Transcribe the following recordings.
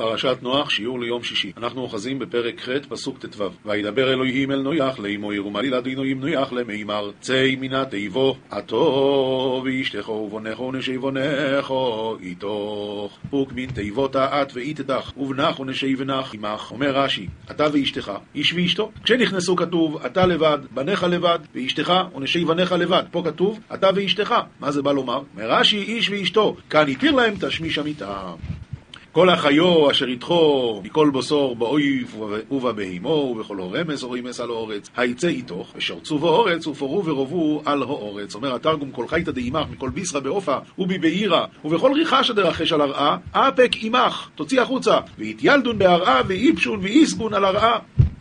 פרשת נוח, שיעור ליום שישי. אנחנו אוחזים בפרק ח', פסוק ט"ו. וידבר אלוהים אל נויח לאמו ירומה לי לאדינוים נויח למימר צא מן תיבו עתו ואשתך ובונך ונשי בונך איתוך וקמין תיבות את ואיתדך ובנך ונשי בנך עמך. אומר רש"י, אתה ואשתך, איש ואשתו. כשנכנסו כתוב, אתה לבד, בניך לבד, ואשתך ונשי בניך לבד. פה כתוב, אתה ואשתך. מה זה בא לומר? אומר רש"י, איש ואשתו. כאן התיר להם תשמיש המיטה. כל החיו אשר ידחו מכל בוסור באויב ובבהימו ובכל או רמז על האורץ היצא איתוך ושרצו באורץ ופורו ורובו על האורץ. אומר התרגום כל חייתא דעימך מכל ביסרא בעופה ובבעירא ובכל ריחש דרחש על הרעה אפק עמך תוציא החוצה והתיילדון בהרעה ואיפשון ואיסבון על הרעה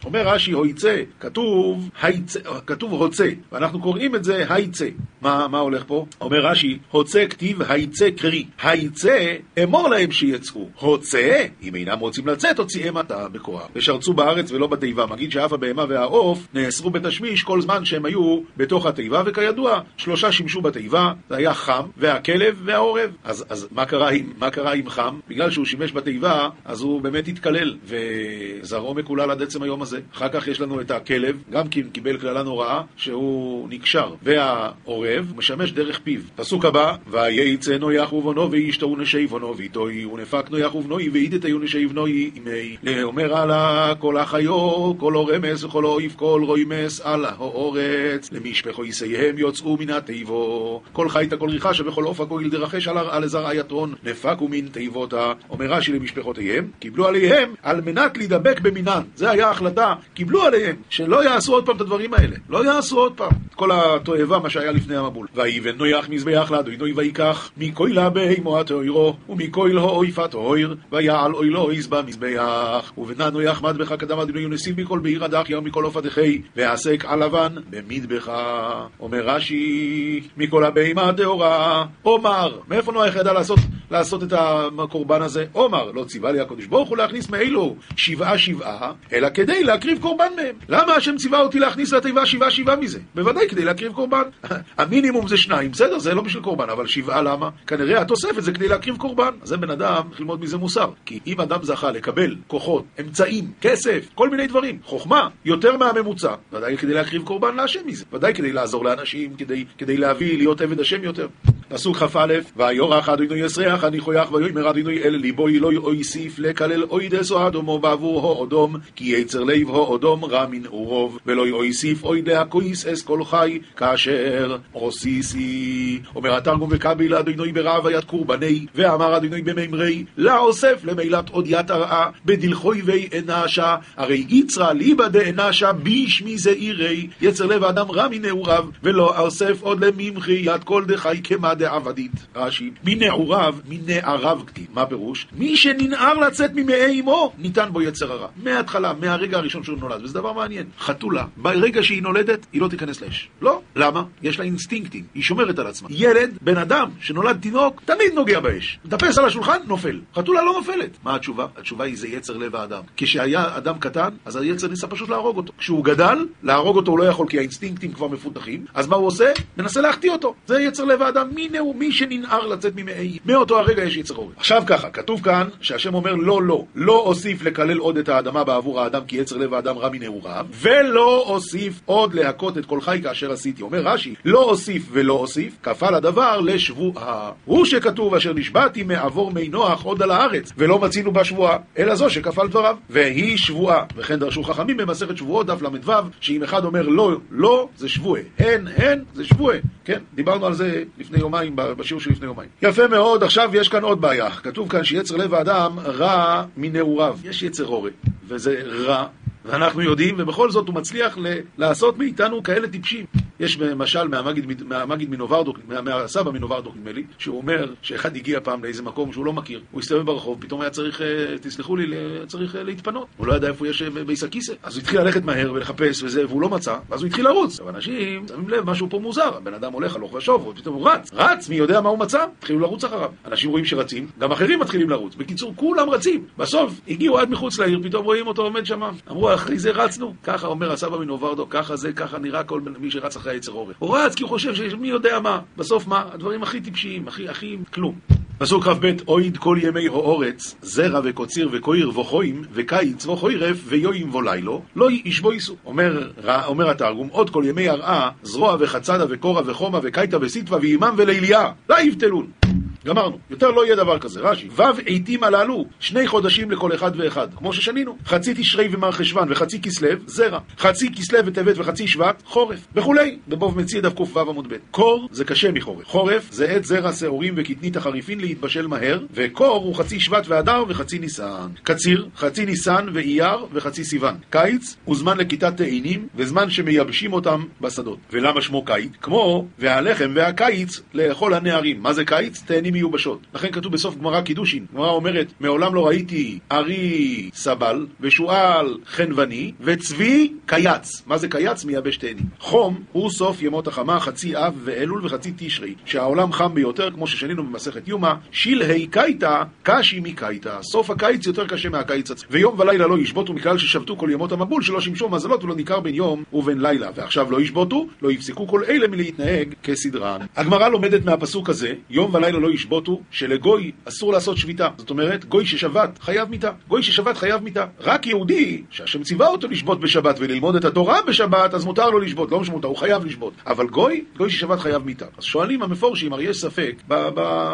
אומר רש"י הויצא, כתוב, היצא, כתוב הוצא, ואנחנו קוראים את זה היצא. מה, מה הולך פה? אומר רש"י, הוצא כתיב היצא קרי. היצא, אמור להם שיצאו. הוצא, אם אינם רוצים לצאת, הוציאם אתה בכוח. ושרצו בארץ ולא בתיבה. מגיד שאף הבהמה והעוף נאסרו בתשמיש כל זמן שהם היו בתוך התיבה, וכידוע, שלושה שימשו בתיבה, זה היה חם, והכלב והעורב. אז, אז מה, קרה עם, מה קרה עם חם? בגלל שהוא שימש בתיבה, אז הוא באמת התקלל, וזרעו מקולל עד עצם היום הזה. הזה. אחר כך יש לנו את הכלב, גם כי קיבל קללה נוראה, שהוא נקשר. והעורב משמש דרך פיו. פסוק הבא, וייצא נויח ובונו ואישתו ונשי בונו ואיתוי ונפק נויח ובנוי ואידתי ונשי בנוי עמי. לאומר עלה כל החיו, כל אורמס וכל אויב כל רוימס על האורץ. למשפחו יסייהם יוצאו מן התיבו. כל חייתא כל ריחה שבכל אופק כל דרחש על הרעה לזרע יתרון. נפקו מן תיבותה. אומר רש"י למשפחותיהם, קיבלו עליהם על מנת להידבק במינן. זה היה החלטה. החלטה, קיבלו עליהם, שלא יעשו עוד פעם את הדברים האלה. לא יעשו עוד פעם. כל התועבה, מה שהיה לפני המבול. ויבן נויח מזבח לאדוני ויקח מכוי לה בהימו התאוירו ומכוי לו אויפת אויר ויעל אוי לו יזבע מזבח ובנה נויח מדבך קדם אדוני ונסיב מכל בעיר הדח יום מכל עופתכי ועסק על לבן במדבחה. אומר רש"י מכל הבהמה הטהורה אומר מאיפה נויח ידע לעשות, לעשות את הקורבן הזה? אומר לא ציווה לי הקדוש ברוך הוא להכניס מאלו שבעה שבעה אלא כדי להקריב קורבן מהם. למה השם ציווה אותי להכניס לתיבה שבעה שבעה מזה? בוודאי כדי להקריב קורבן. המינימום זה שניים, בסדר, זה לא בשביל קורבן, אבל שבעה למה? כנראה התוספת זה כדי להקריב קורבן. זה בן אדם, צריך ללמוד מזה מוסר. כי אם אדם זכה לקבל כוחות, אמצעים, כסף, כל מיני דברים, חוכמה, יותר מהממוצע, ודאי כדי להקריב קורבן להשם מזה. ודאי כדי לעזור לאנשים, כדי, כדי להביא, להיות עבד השם יותר. פסוק כ"א, ויורח אדינו יסריח הניחויך ויאמר אדינו אל ליבו אלוהי אויסיף לקלל אוי דסו אדומו בעבור הו אדום כי יצר לב הו אדום רע מנעורוב ולא אויסיף אוי להכויס אס כל חי כאשר עוסיסי. אומר התרגום וקבי לאדינוי ברעב היד קורבני ואמר אדינוי במימרי לאוסף למילת עוד ית הרעה בדלחוי וי אנשה הרי יצרה ליבא דאנשה בישמי זעירי יצר לב האדם רע מנעוריו ולא אוסף עוד לממחי יד כל דחי כמה דעבדית. רש"י מנעוריו מנעריו כתיב. מה פירוש? מי שננער לצאת ממעי אמו ניתן בו יצר הרע. מההתחלה מהרגע הראשון שהוא נולד וזה דבר מעניין חתולה ברגע שהיא נולדת היא לא תיכנס לאש לא למה? יש לה אינסטינקטים, היא שומרת על עצמה. ילד, בן אדם, שנולד תינוק, תמיד נוגע באש. מטפס על השולחן, נופל. חתולה לא נופלת. מה התשובה? התשובה היא זה יצר לב האדם. כשהיה אדם קטן, אז היצר ניסה פשוט להרוג אותו. כשהוא גדל, להרוג אותו הוא לא יכול כי האינסטינקטים כבר מפותחים, אז מה הוא עושה? מנסה להחטיא אותו. זה יצר לב האדם. מי, נאו, מי שננער לצאת ממעי. מאותו הרגע יש יצר הורג. עכשיו ככה, כתוב כאן שהשם אומר לא, לא. לא אוסיף לקלל עוד את האדמה בעבור האדם כי יצר לב האדם רע מנעוריו, ולא אוסיף עוד להכות את כל חי כאשר עשיתי. אומר רש"י, לא אוסיף ולא אוסיף, כפל הדבר לשבועה. הוא שכתוב אשר נשבעתי מעבור מי נוח עוד על הארץ, ולא מצינו בה שבועה, אלא זו שכפל דבריו. והיא שבועה. וכן דרשו חכמים במסכת שבועות דף ל"ו, שאם אחד אומר לא, לא, זה שבועה. הן, הן, זה שבועה. כן, דיברנו על זה לפני יומיים, בשיעור של לפני יומיים. יפה מאוד, עכשיו יש כאן עוד בעיה. כתוב כאן שיצר לב האדם רע מנעוריו. יש יצר הורה, וזה רע ואנחנו יודעים, ובכל זאת הוא מצליח לעשות מאיתנו כאלה טיפשים. יש משל מהמגיד, מהמגיד מנוברדוק, מה, מהסבא מנוברדוק נדמה לי, שהוא אומר שאחד הגיע פעם לאיזה מקום שהוא לא מכיר, הוא הסתובב ברחוב, פתאום היה צריך, אה, תסלחו לי, צריך אה, להתפנות. הוא לא ידע איפה יש אה, ביס הכיסא. אז הוא התחיל ללכת מהר ולחפש וזה, והוא לא מצא, ואז הוא התחיל לרוץ. עכשיו אנשים שמים לב, משהו פה מוזר, הבן אדם הולך הלוך ושוב, ופתאום הוא רץ, רץ, מי יודע מה הוא מצא? התחילו לרוץ אחריו. אנשים רואים שרצים, גם אחרים מתחילים לרוץ. בקיצור, כולם רצים. בסוף הגיעו עד מחוץ לעיר, פתאום רואים אותו עומד שם. אמרו, אחרי זה רצנו. ככה אומר הסבא מנוברדו, ככה זה, ככה נראה כל מי שרץ אחרי היצר אורן. הוא רץ כי הוא חושב שמי יודע מה. בסוף מה? הדברים הכי טיפשיים, הכי, הכי כלום. פסוק כ"ב, אויד כל ימי האורץ, זרע וקוציר וקויר וחוים, וקיץ וחוירף, ויואים ולילו, לא ישבו ייסו. אומר, אומר התרגום, עוד כל ימי הרעה, זרוע וחצדה וקורה וחומה וקייטה וסיטווה ואימם וליליה, לא יבטלון. גמרנו, יותר לא יהיה דבר כזה, רש"י. ו' עיתים הללו, שני חודשים לכל אחד ואחד, כמו ששנינו. חצי תשרי ומר חשוון וחצי כסלו, זרע. חצי כסלו וטבת וחצי שבט, חורף. וכולי, בבוב מציע דף ק"ו עמוד ב'. קור זה קשה מחורף. חורף זה עת זרע שעורים וקטנית החריפין להתבשל מהר, וקור הוא חצי שבט ואדר וחצי ניסן. קציר, חצי ניסן ואייר וחצי סיוון. קיץ הוא זמן לכיתת תאנים, וזמן שמייבשים אותם בשדות. ולמה שמו קיץ? כמו והלחם והקיץ לאכול הנערים. מה זה קיץ? תאנים מיובשות. לכן כתוב בסוף גמרא קידושין. גמרא אומרת, מעולם לא ראיתי ארי סבל, ושועל חנווני, וצבי קייץ. מה זה קייץ? מייבש תאנים. חום הוא סוף ימות החמה, חצי אב ואלול וחצי תשרי. שהעולם חם ביותר, כמו ששנינו במסכת יומא, שלהי קייתא קשי מקייתא. סוף הקיץ יותר קשה מהקיץ עצמו. ויום ולילה לא ישבותו מכלל ששבתו כל ימות המבול, שלא שימשו מזלות ולא ניכר בין יום ובין לילה. ועכשיו לא ישבותו, לא יפסקו כל אלה מלהתנהג כסדרן. הגמרא לומדת מהפסוק הזה, יום ולילה לא ישבותו, שלגוי אסור לעשות שביתה. זאת אומרת, גוי ששבת חייב מיתה. גוי ששבת חייב מיתה. רק יהודי, שהשם ציווה אותו לשבות בשבת וללמוד את התורה בשבת, אז מותר לו לשבות, לא משמעותה, הוא חייב לשבות. אבל גוי, גוי ששבת חייב מיתה. אז שואלים המפורשים, הרי יש ספק,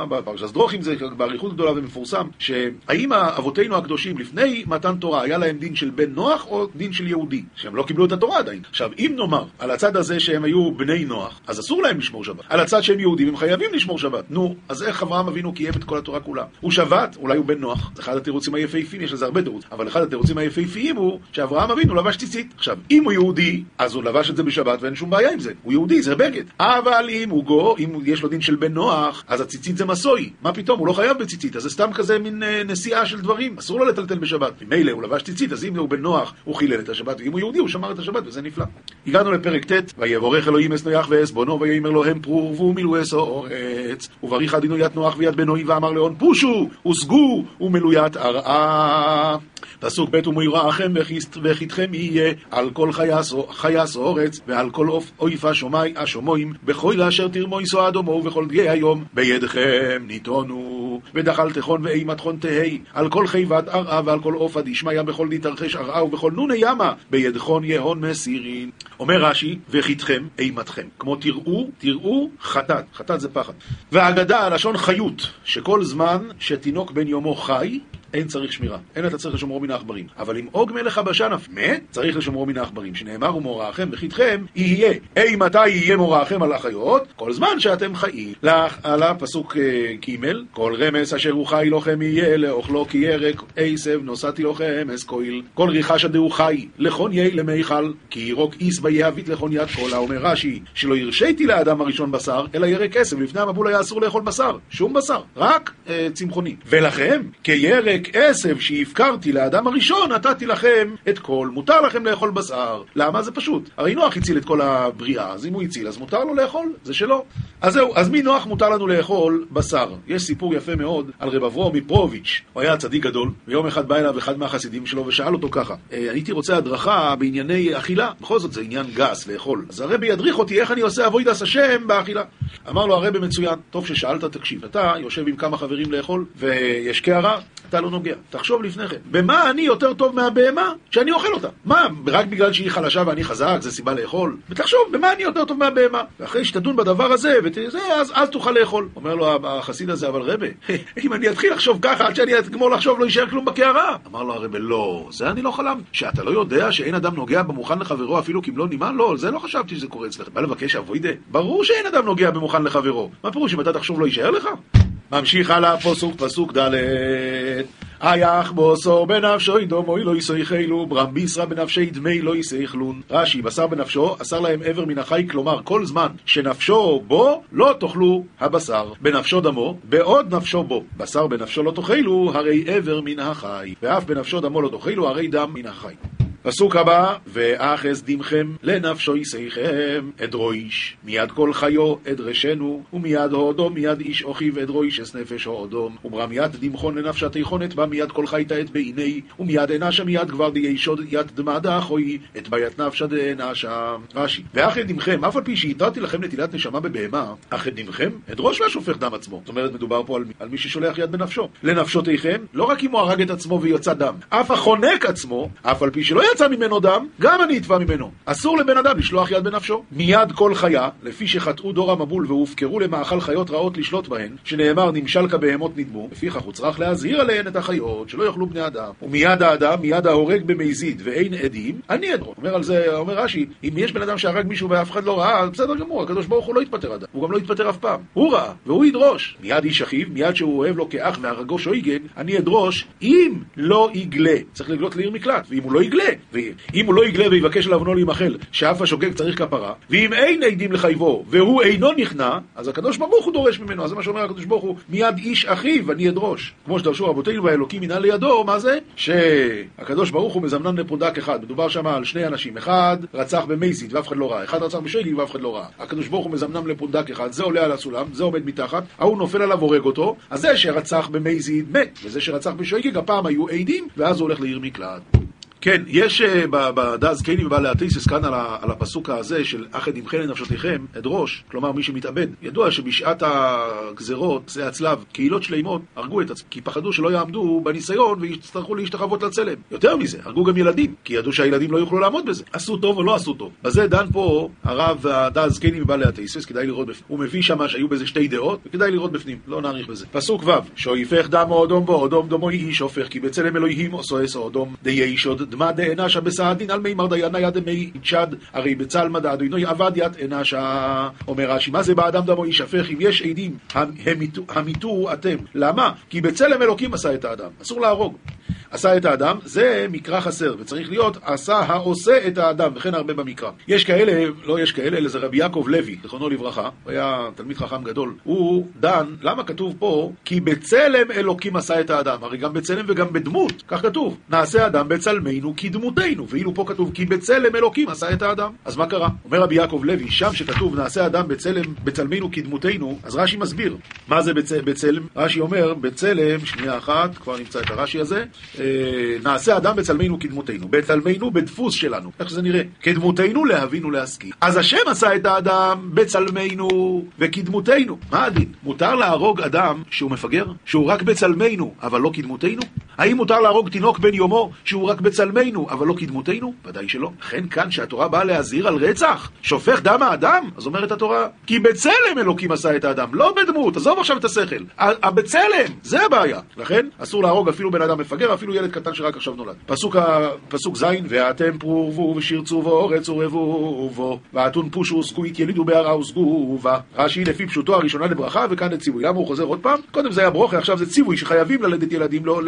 בפרשת דרוכים זה באריכות גדולה ומפורסם, שהאם אבותינו הקדושים לפני מתן תורה היה להם דין של בן נוח או דין של יהודי? שהם לא קיבלו את התורה עדיין. עכשיו, אם נאמר על הצד הזה שהם היו בני נוח, אז אסור להם לשמור שבת. על הצד שהם יהודים הם חייבים לשמור שבת. נו, אז איך אברהם אבינו קיים את כל התורה כולה? הוא שבת, אולי הוא בן נוח. אחד התירוצים היפהפיים, יש לזה הרבה תירוצים. אבל אחד התירוצים היפהפיים הוא שאברהם אבינו לבש ציצית. עכשיו, אם הוא יהודי, אז הוא לבש את זה בשבת ואין שום בעיה עם זה. הוא יהודי, זה בגד. אבל אם הוא גו, אם יש לו דין של בן נוח, אז הציצית זה מסוי. מה פתאום? הוא לא חייב בציצית. אז זה סתם כזה מין אה, נסיעה של דברים. אסור לו לטלטל בשבת. ממילא הוא לבש ציצית, אז אם הוא בן נוח, הוא חילל את השבת, ואם הוא יהודי, הוא שמר את השבת, וזה נפלא. הגענו לפרק ט', ויבורך אלוהים אס נויח ואס בונו, ויאמר לו הם אס אורץ. ובריך אדינו ית נוח ויד בנוי ואמר לאון פושו, וסגו, ומילוית ארעה. פסוק ב' ומוירעכם וחיתכם יהיה על כל חייס אורץ ועל כל אויפה שומי השומוים בכל אשר תרמויסו אדומו ובכל דגי היום בידכם ניתונו. ודחל תכון ואימת תכון תהי על כל חיבת ארעה ועל כל עופה דשמיא בכל די תרחש ארעה ובכל נוני ימה בידכון יהון מסירין. אומר רש"י וחיתכם אימתכם. כמו תראו תראו חטאת. חטאת זה פחד. והאגדה הלשון חיות שכל זמן שתינוק בן יומו חי אין צריך שמירה. אין אתה צריך לשומרו מן העכברים. אבל אם עוג מלך הבשן אף מת, צריך לשומרו מן העכברים. שנאמר ומוראכם וחיתכם, יהיה. אי מתי יהיה מוראכם על החיות? כל זמן שאתם חיים. על הפסוק ג' כל רמס אשר הוא חי לכם יהיה, לאוכלו כי ירק עשב נוסעתי לכם אסקויל. כל ריחש הדהו חי, לכון יהיה למיכל, כי ירוק איס ביהבית לכון יד קולה. אומר רש"י, שלא הרשיתי לאדם הראשון בשר, אלא ירק עשב. לפני המבול היה אסור לאכול בשר. שום בשר. רק אה, צמחוני. ולכם, כירק עשב שהפקרתי לאדם הראשון, נתתי לכם את כל. מותר לכם לאכול בשר. למה? זה פשוט. הרי נוח הציל את כל הבריאה, אז אם הוא הציל, אז מותר לו לאכול, זה שלו. אז זהו, אז מנוח מותר לנו לאכול בשר. יש סיפור יפה מאוד על רב אברום מפרוביץ', הוא היה צדיק גדול, ויום אחד בא אליו אחד מהחסידים שלו ושאל אותו ככה, הייתי רוצה הדרכה בענייני אכילה, בכל זאת זה עניין גס לאכול. אז הרבי ידריך אותי איך אני עושה אבוידס השם באכילה. אמר לו הרבי מצוין, טוב ששאלת, תקשיב, אתה יושב עם כמה חברים לאכול, ויש קערה, אתה לא נוגע. תחשוב לפני כן, במה אני יותר טוב מהבהמה שאני אוכל אותה? מה, רק בגלל שהיא חלשה ואני חזק, זה סיבה לאכול? ותחשוב, במה אני יותר טוב מהבהמה? ואחרי שתדון בדבר הזה, ותזה, אז, אז תוכל לאכול. אומר לו החסיד הזה, אבל רבה, אם אני אתחיל לחשוב ככה, עד שאני אגמור לחשוב, לא יישאר כלום בקערה. אמר לו הרבה, לא, זה אני לא חלמתי. שאתה לא יודע שאין אדם נוגע במוכן לחברו אפילו כמלוא נימה? לא, זה לא חשבתי שזה קורה אצלך. בא לבקש אבוידה? ברור שאין אדם נוגע במוכן לחברו. מה פירוש, אם אתה תחשוב לא יישאר לך? ממשיך הלאה פסוק פסוק ד' היח בוסור בנפשו דומוי לא יסייחלו ברם ביסרא בנפשי דמי לא יסייחלון רש"י בשר בנפשו אסר להם עבר מן החי כלומר כל זמן שנפשו בו לא תאכלו הבשר. בנפשו דמו בעוד נפשו בו. בשר בנפשו לא תאכלו הרי עבר מן החי. ואף בנפשו דמו לא תאכלו הרי דם מן החי פסוק הבא, ואחז דמכם לנפשו ישיכם, אדרויש, מיד כל חיו אדרשנו, ומיד הודו, מיד איש אחיו אדרויש אס נפש הודום, וברם יד דמכון לנפשה תיכונת בה, מיד כל חי תעת בעיני, ומיד אנשה מיד כבר דיי שוד יד דמדה אחוי, את ביית נפשה דאנשה. רש"י, ואחד דמכם, אף על פי שהתרתי לכם נטילת נשמה בבהמה, אחד דמכם, אדרוש והשופך דם עצמו. זאת אומרת, מדובר פה על, על מי ששולח יד בנפשו. לנפשותיכם, לא רק אם הוא הרג את עצמו ויצא דם, אף החונק עצמו, אף על פי שלא יצא ממנו דם, גם אני אתבע ממנו. אסור לבן אדם לשלוח יד בנפשו. מיד כל חיה, לפי שחטאו דור המבול והופקרו למאכל חיות רעות לשלוט בהן, שנאמר נמשל כבהמות נדמו, לפיכך הוא צריך להזהיר עליהן את החיות, שלא יאכלו בני אדם. ומיד האדם, מיד ההורג במזיד ואין עדים, אני אדרו. אומר על זה, אומר רש"י, אם יש בן אדם שהרג מישהו ואף אחד לא ראה, בסדר גמור, הקדוש ברוך הוא לא יתפטר עדיין. הוא גם לא יתפטר אף פעם. הוא ראה, והוא ידרוש. מיד איש אחיו, מיד שהוא אוהב לו כאח והרגו שויגן, אני אדרוש, אם לא יגלה. צריך לגלות לעיר מקלט, ואם הוא לא יגלה, ואם הוא לא יגלה ויבקש עליו בנו להימחל, שאף השוגג צריך כפרה, ואם אין עדים לחייבו, והוא אינו נכנע, אז הקדוש ברוך הוא דורש ממנו, אז זה מה שאומר הקדוש ברוך הוא, מיד איש אחיו אני אדרוש. כמו שדרשו רבותינו והאלוקים מנהל לידו, מה זה? שהקדוש ברוך הוא מזמנן לפונדק אחד. מדובר שם על שני אנשים, אחד רצח במייזית ואף אחד לא ראה, אחד רצח בשגי ואף אחד לא ראה. הקדוש ברוך הוא מזמנם לפונדק אחד, זה עולה על הסולם, זה עומד מתחת, ההוא נופל עליו, הורג אותו, אז זה שרצח במייזית מת, וזה שרצח בשגג, הפעם היו עדים, ואז הוא הולך לעיר מקלט. כן, יש uh, בדאז קייני ובעלי התיסס כאן על, הפסוק הזה של אחד עמכם לנפשותיכם, אדרוש, כלומר מי שמתאבד. ידוע שבשעת הגזרות, זה הצלב, קהילות שלימות הרגו את עצמם, כי פחדו שלא יעמדו בניסיון ויצטרכו להשתחוות לצלם. יותר מזה, הרגו גם ילדים, כי ידעו שהילדים לא יוכלו לעמוד בזה. עשו טוב או לא עשו טוב. בזה דן פה הרב הדאז קייני ובעלי התיסס, כדאי לראות בפנים. הוא מביא שם שהיו בזה שתי דעות, וכדאי לראות בפנים, לא נאריך בזה. פסוק ו' שויפך דם או אדום בו, אדום דומו איש הופך, כי בצלם אלוהים עושו עשו אדום, דיי דמא דאנשה בסעדין על מימר דיינה יד מי צ'ד הרי בצל מדע אדוני עבד יד אנשה אומר רש"י מה זה באדם דמו יישפך אם יש עדים המיתו אתם למה? כי בצלם אלוקים עשה את האדם אסור להרוג עשה את האדם, זה מקרא חסר, וצריך להיות עשה העושה את האדם, וכן הרבה במקרא. יש כאלה, לא יש כאלה, אלא זה רבי יעקב לוי, זכרונו לברכה, הוא היה תלמיד חכם גדול. הוא דן, למה כתוב פה? כי בצלם אלוקים עשה את האדם, הרי גם בצלם וגם בדמות, כך כתוב. נעשה אדם בצלמנו כדמותנו, ואילו פה כתוב כי בצלם אלוקים עשה את האדם. אז מה קרה? אומר רבי יעקב לוי, שם שכתוב נעשה אדם בצלם, בצלמנו כדמותנו, אז רש"י מסביר, מה זה בצ... בצלם? רש"י אומר, בצלם, שנייה אחת, כבר נמצא את הרש"י הזה, נעשה אדם בצלמנו כדמותנו, בצלמנו בדפוס שלנו, איך שזה נראה, כדמותנו להבין ולהשכיל. אז השם עשה את האדם בצלמנו וכדמותנו. מה הדין? מותר להרוג אדם שהוא מפגר? שהוא רק בצלמנו, אבל לא כדמותנו? האם מותר להרוג תינוק בן יומו שהוא רק בצלמנו, אבל לא כדמותנו? ודאי שלא. לכן כאן שהתורה באה להזהיר על רצח, שופך דם האדם, אז אומרת התורה, כי בצלם אלוקים עשה את האדם, לא בדמות, עזוב עכשיו את השכל. הבצלם, זה הבעיה. לכן אסור להרוג אפילו בן אדם מפגר, אפילו ילד קטן שרק עכשיו נולד. פסוק, פסוק ז' ואתם פרו ורבו ושרצו בו אורץ ורבו בו ואתון פושו עוסקו יתילידו בהרה וסגו בה. רש"י לפי פשוטו הראשונה לברכה וכאן לציווי. למה הוא חוזר עוד פעם? קודם זה היה ברוכה, עכשיו זה ציווי שחייבים ללדת ילדים לא,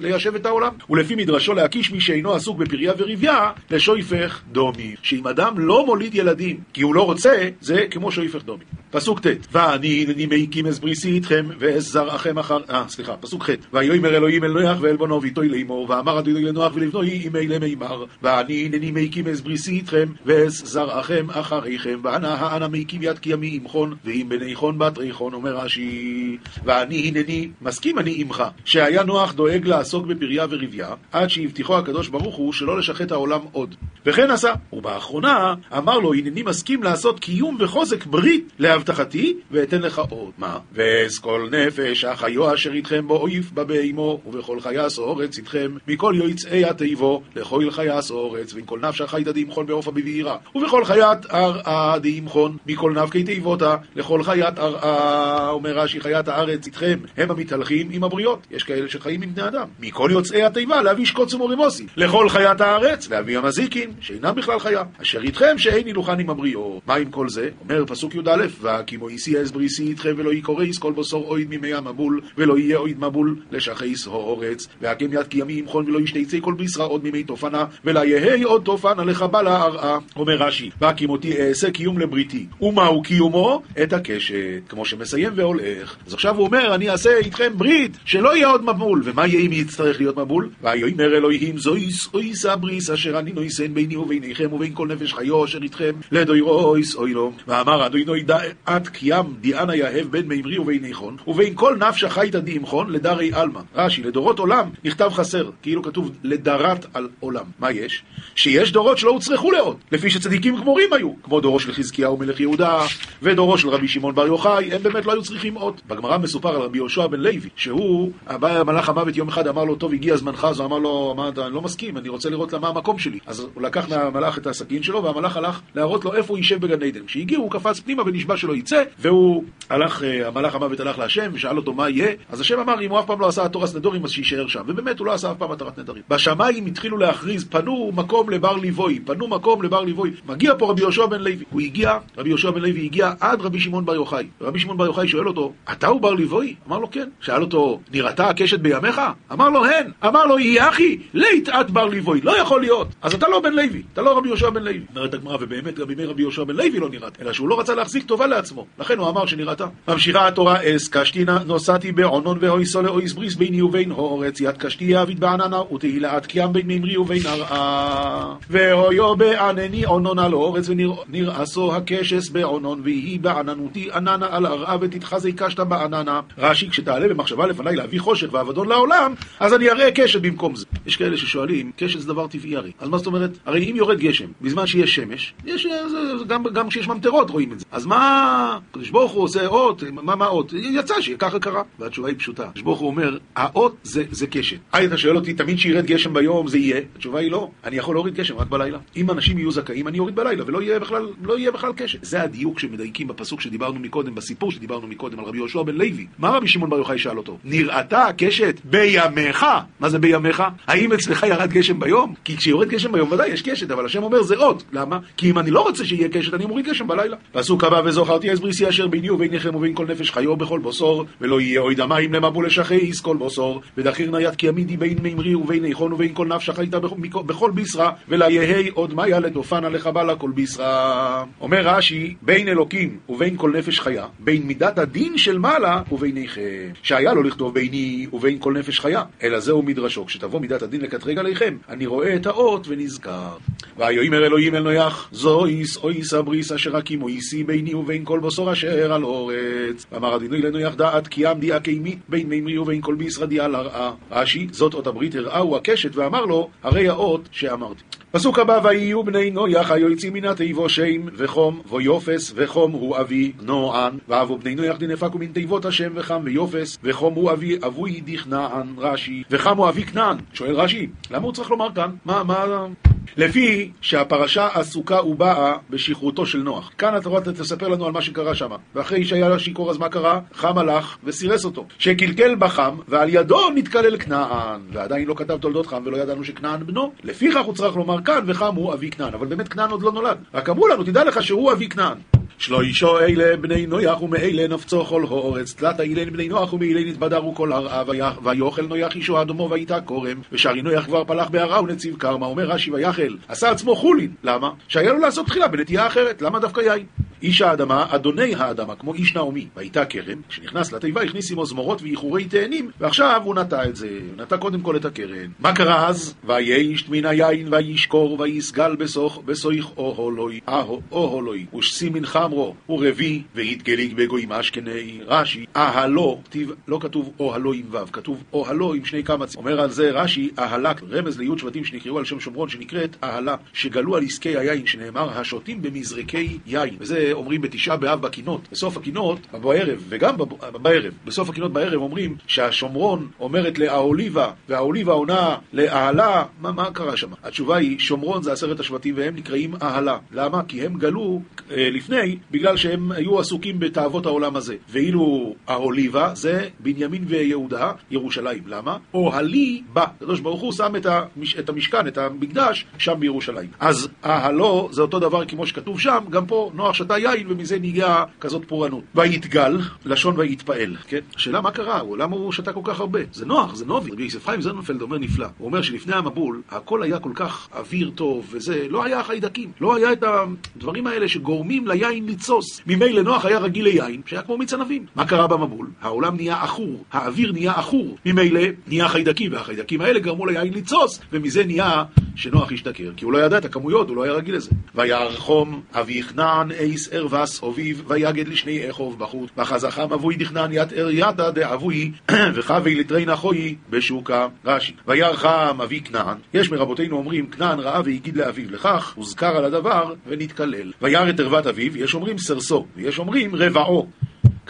ליישב את העולם. ולפי מדרשו להקיש מי שאינו עסוק בפריה וריביה לשויפך דומי. שאם אדם לא מוליד ילדים כי הוא לא רוצה, זה כמו שויפך דומי. פסוק ט' ואני הנני מקים אס בריסי איתכם ואס זרעכם אחר... אה, סליחה, פסוק ח' ויאמר אלוהים אל נויח ואל בנו ואיתו לאמור ואמר אדוני לנוח ולבנוי אם אלה מימר ואני הנני מקים אס בריסי איתכם ואס זרעכם אחריכם ואנה האנה מקים יד כי ימי עמכון ואם בני חון בת ריחון אומר רש"י ואני הנני מסכים אני עמך שהיה נוח דואג לעסוק בפריה וריביה עד שהבטיחו הקדוש ברוך הוא שלא לשחט העולם עוד? וכן עשה ובאחרונה אמר לו הנני מסכים לעשות קיום וחוזק ברית להבטחתי ואתן לך עוד. מה? ואסכול נפש החיו אשר איתכם בו אויף בבהמו ובכל חיה סורץ איתכם מכל יוצאי התיבו לכל חיה סורץ ועם כל נפש החי דמחון בעופה בבעירה ובכל חיית ארעה דמחון מכל נפקי תיבותה לכל חיית ארעה אומר רש"י חיית הארץ איתכם הם המתהלכים עם הבריות. יש כאלה שחיים עם בני אדם. מכל יוצאי התיבה להביא שקוץ ומורימוסי לכל חיית הארץ להביא המזיקים שאינם בכלל חיה אשר איתכם שאין הילוכן עם הבריות מה עם כל זה? אומר פסוק י"א והקימו איסי אס בריסי איתכם ולא יקוריס כל בוסור אויד ממי המבול ולא יהיה אויד מבול לשכיס הורץ והקם יד כי ימי ימכון ולא ישתיצי כל בישרה עוד מימי תופנה ולא יהי עוד תופנה לחבלה ארעה אומר רש"י והקימותי אעשה קיום לבריתי ומהו קיומו? את הקשת כמו שמסיים והולך אז עכשיו הוא אומר אני אעשה איתכם ברית שלא יהיה עוד מבול ומה יהיה אם יצטרך להיות מבול? ויאמר אלוהים זויס אויס הבריס אשר אני נויסן ביני וביניכם ובין כל נפש חיו אשר איתכם. לדוירויס אוי לו ואמר אדוני דעת קיים דיאנה יהב בין מימרי ובין איכון ובין כל נפש החייתא דימכון לדרי עלמא. רש"י לדורות עולם נכתב חסר כאילו כתוב לדרת על עולם. מה יש? שיש דורות שלא הוצרכו לעוד לפי שצדיקים גמורים היו כמו דורו של חזקיהו מלך יהודה ודורו של רבי שמעון בר יוחאי הם באמת לא היו צריכים עוד. בגמרא מסופר על רבי יהושע בן לוי שהוא בא מלאך המוות יום אחד אמר לו טוב הגיע זמנך אז אמר לו אמר, אני לא מסכים אני רוצה לראות למה המקום שלי. אז הוא לקח מהמלאך את הסכין שלו והמלאך הלך להראות לו איפה הוא יישב בגן עדן. כשהגיעו הוא קפץ פנימה ונשבע שלא יצא והוא הלך המלאך המוות הלך להשם ושאל אותו מה יהיה. אז השם אמר אם הוא אף פעם לא עשה תורס נדורים אז שיישאר שם. ובאמת הוא לא עשה אף פעם התרת נדרים. בשמיים התחילו להכריז פנו מקום לבר ליבוי פנו מקום לבר ליבוי מגיע פה רבי יהושע בן לוי. הוא הגיע רבי יהושע בן לוי הגיע עד רבי שמעון בר יוחאי. רבי שמעון בר יוחאי שואל אותו אתה הוא בר ליבוי? אמר לו כן. שאל אותו נראתה הקשת בימיך? אמר לו הן. אמר לו יהי אחי את בר ליבוי. לא יכול להיות. אז אתה לא בן לוי. אתה לא רבי יהושע בן לוי. אומרת הגמרא ובאמת גם בימי רבי יהושע בן לוי לא נראית אלא שהוא לא רצה להחזיק טובה לעצמו. לכן הוא אמר שנראתה. ממשיכה התורה אס קשתינה נוסעתי בעונון והויסו לאויס בריס ביני ובין הורץ יד קשתי יעביד בעננה ותהילת קיים בין ממרי ובין ארעה והויו בענני עונון על אורץ ונרעשו הקשס בעונון ויהי בעננותי עננה על ארעה ותתחזי קשת בעננה. רש"י כשתעלה במחשבה לפניי להביא חושך ואבדון לעולם אז אני אראה קשת במקום זה. יש כאלה ששואלים קשת זה דבר טבעי הרי. אז מה זאת אומרת? הרי אם יורד גשם בזמן שיש שמש יש גם, גם כשיש ממטרות רואים את זה. אז מה הקדוש ברוך הוא עושה? אות מה מה אות יצא שככה קרה. והתשובה היא פשוטה. הקדוש ברוך הוא אומר האות זה, זה קשת. היי אתה שואל אותי תמיד שירד גשם ביום זה יהיה? התשובה היא לא. אני יכול להוריד גשם רק בלילה. אם אנשים יהיו זכאים אני אוריד בלילה ולא יהיה בכלל לא יהיה בכלל קשת. זה הדיוק שמדייקים בפסוק שדיברנו מקודם בסיפור שדיברנו מקודם על רבי יהושע בן לוי. מה רבי שמעון בר יוחאי שאל אותו? נראתה הקשת בימיך? מה זה בימיך? האם אצלך ירד גשם ביום? כי כשיורד גשם ביום ודאי יש קשת אבל השם אומר זה אות למה? כי אם אני לא רוצה שיהיה קשת אני מוריד גשם בלילה. פסוק הבא וזוכרתי אז בריסי אשר ביני וביניכם ובין כל נפש חיו בכל בוסור ולא יהיה אוי דמיים למבול לשכיס כל בוסור ודחיר נייד כי עמידי בין מימרי ובין איכון ובין כל נפש חייתה בכל בישרה ולא יהי עוד מיה לדופנה לחבלה כל בישרה. אומר רש"י בין אלוקים ובין כל נפש חיה בין מידת הדין של מעלה וביניכם שהיה לו לכתוב ביני ובין כל נפש חיה אלא זהו מדרשו כשתבוא מידת הדין לקטרג עליכם. אני רואה את האות ונזכר. ויאמר אלוהים אל נויח זויס אויס הבריס אשר הקימו איסי ביני ובין כל בוסור אשר על אורץ. ואמר אדינוי לנויח דעת כי עמדי הקימי בין מימרי ובין כל בישרדי על הרעה. רש"י זאת אות הברית הראהו הקשת ואמר לו הרי האות שאמרתי פסוק הבא, ויהיו בני נויח היוצאים מן התיבו שם וחום ויופס וחום הוא אבי נוען ואבו בני נויח דנפקו מן תיבות השם וחם ויופס וחום הוא אבי אבוי דכנען רש"י וחם הוא אבי כנען שואל רש"י למה הוא צריך לומר כאן? מה, מה... לפי שהפרשה עסוקה ובאה בשכרותו של נוח. כאן התורה תספר לנו על מה שקרה שם. ואחרי שהיה שיכור אז מה קרה? חם הלך וסירס אותו. שקלקל בחם ועל ידו נתקלל כנען. ועדיין לא כתב תולדות חם ולא ידענו שכנען בנו. לפיכך הוא צריך לומר כאן וחם הוא אבי כנען. אבל באמת כנען עוד לא נולד. רק אמרו לנו תדע לך שהוא אבי כנען. שלוישו אלה בני נויח ומאלה נפצו כל האורץ תלת אילן בני נוח ומאלה נתבדרו כל הרעה ויאכל נויח אישו אדומו ויתה כורם ושארי נויח כבר פלח בהרעה ונציב קרמה אומר רש"י ויחל עשה עצמו חולין למה? שהיה לו לעשות תחילה בנטייה אחרת למה דווקא יין? איש האדמה, אדוני האדמה, כמו איש נעמי, והייתה כרם, כשנכנס לתיבה הכניס עמו זמורות ואיחורי תאנים, ועכשיו הוא נטע את זה, נטע קודם כל את הקרן. מה קרה אז? וישת מן היין וישקור ויסגל בסוך, בסויך אוהלוי, אוהלוי, ושסי מן חמרו, ורבי, והתגליג בגויים אשכני, רש"י, אהלו, כתיב, לא כתוב אוהלו עם ו', כתוב אוהלו עם שני קמצים. אומר על זה רש"י, אהלה, רמז ליוד שבטים שנקראו על שם שומרון, שנקראת אהלה, שגלו על עסקי היין, שנאמר, השותים במזרקי יין. וזה אומרים בתשעה באב בקינות, בסוף הקינות, בערב, וגם בערב, בסוף הקינות בערב אומרים שהשומרון אומרת לאהוליבה, והאהוליבה עונה לאהלה, מה, מה קרה שם? התשובה היא, שומרון זה עשרת השבטים והם נקראים אהלה. למה? כי הם גלו אה, לפני, בגלל שהם היו עסוקים בתאוות העולם הזה. ואילו האוליבה זה בנימין ויהודה, ירושלים. למה? אוהלי בא. הקדוש ברוך הוא שם את, המש, את המשכן, את המקדש, שם בירושלים. אז אהלו זה אותו דבר כמו שכתוב שם, גם פה נוח שתה היין, ומזה נהיה כזאת פורענות. ויתגל, לשון ויתפעל, כן? השאלה מה קרה, למה הוא שתה כל כך הרבה? זה נוח, זה נובי. רבי יוסף חיים זוננפלד אומר נפלא. הוא אומר שלפני המבול, הכל היה כל כך אוויר טוב, וזה, לא היה חיידקים. לא היה את הדברים האלה שגורמים ליין לתסוס. ממילא נוח היה רגיל ליין, שהיה כמו מיץ ענבים. מה קרה במבול? העולם נהיה עכור, האוויר נהיה עכור. ממילא נהיה חיידקים, והחיידקים האלה גרמו ליין לתסוס, ומזה נהיה שנוח השתכר, כי הוא לא ידע את הכמויות, הוא לא היה רגיל לזה. וירא חם אבי כנען את ערוות אביו, ויגד לשני אחיו בחוץ, וחזא חם אבוהי דכנען ית עריתא דאבוהי, וחוי לתרי אחוהי בשוקא רש"י. וירא חם אבי כנען, יש מרבותינו אומרים כנען ראה והגיד לאביו, לכך הוזכר על הדבר ונתקלל. וירא את ערוות אביו, יש אומרים סרסו, ויש אומרים רבעו.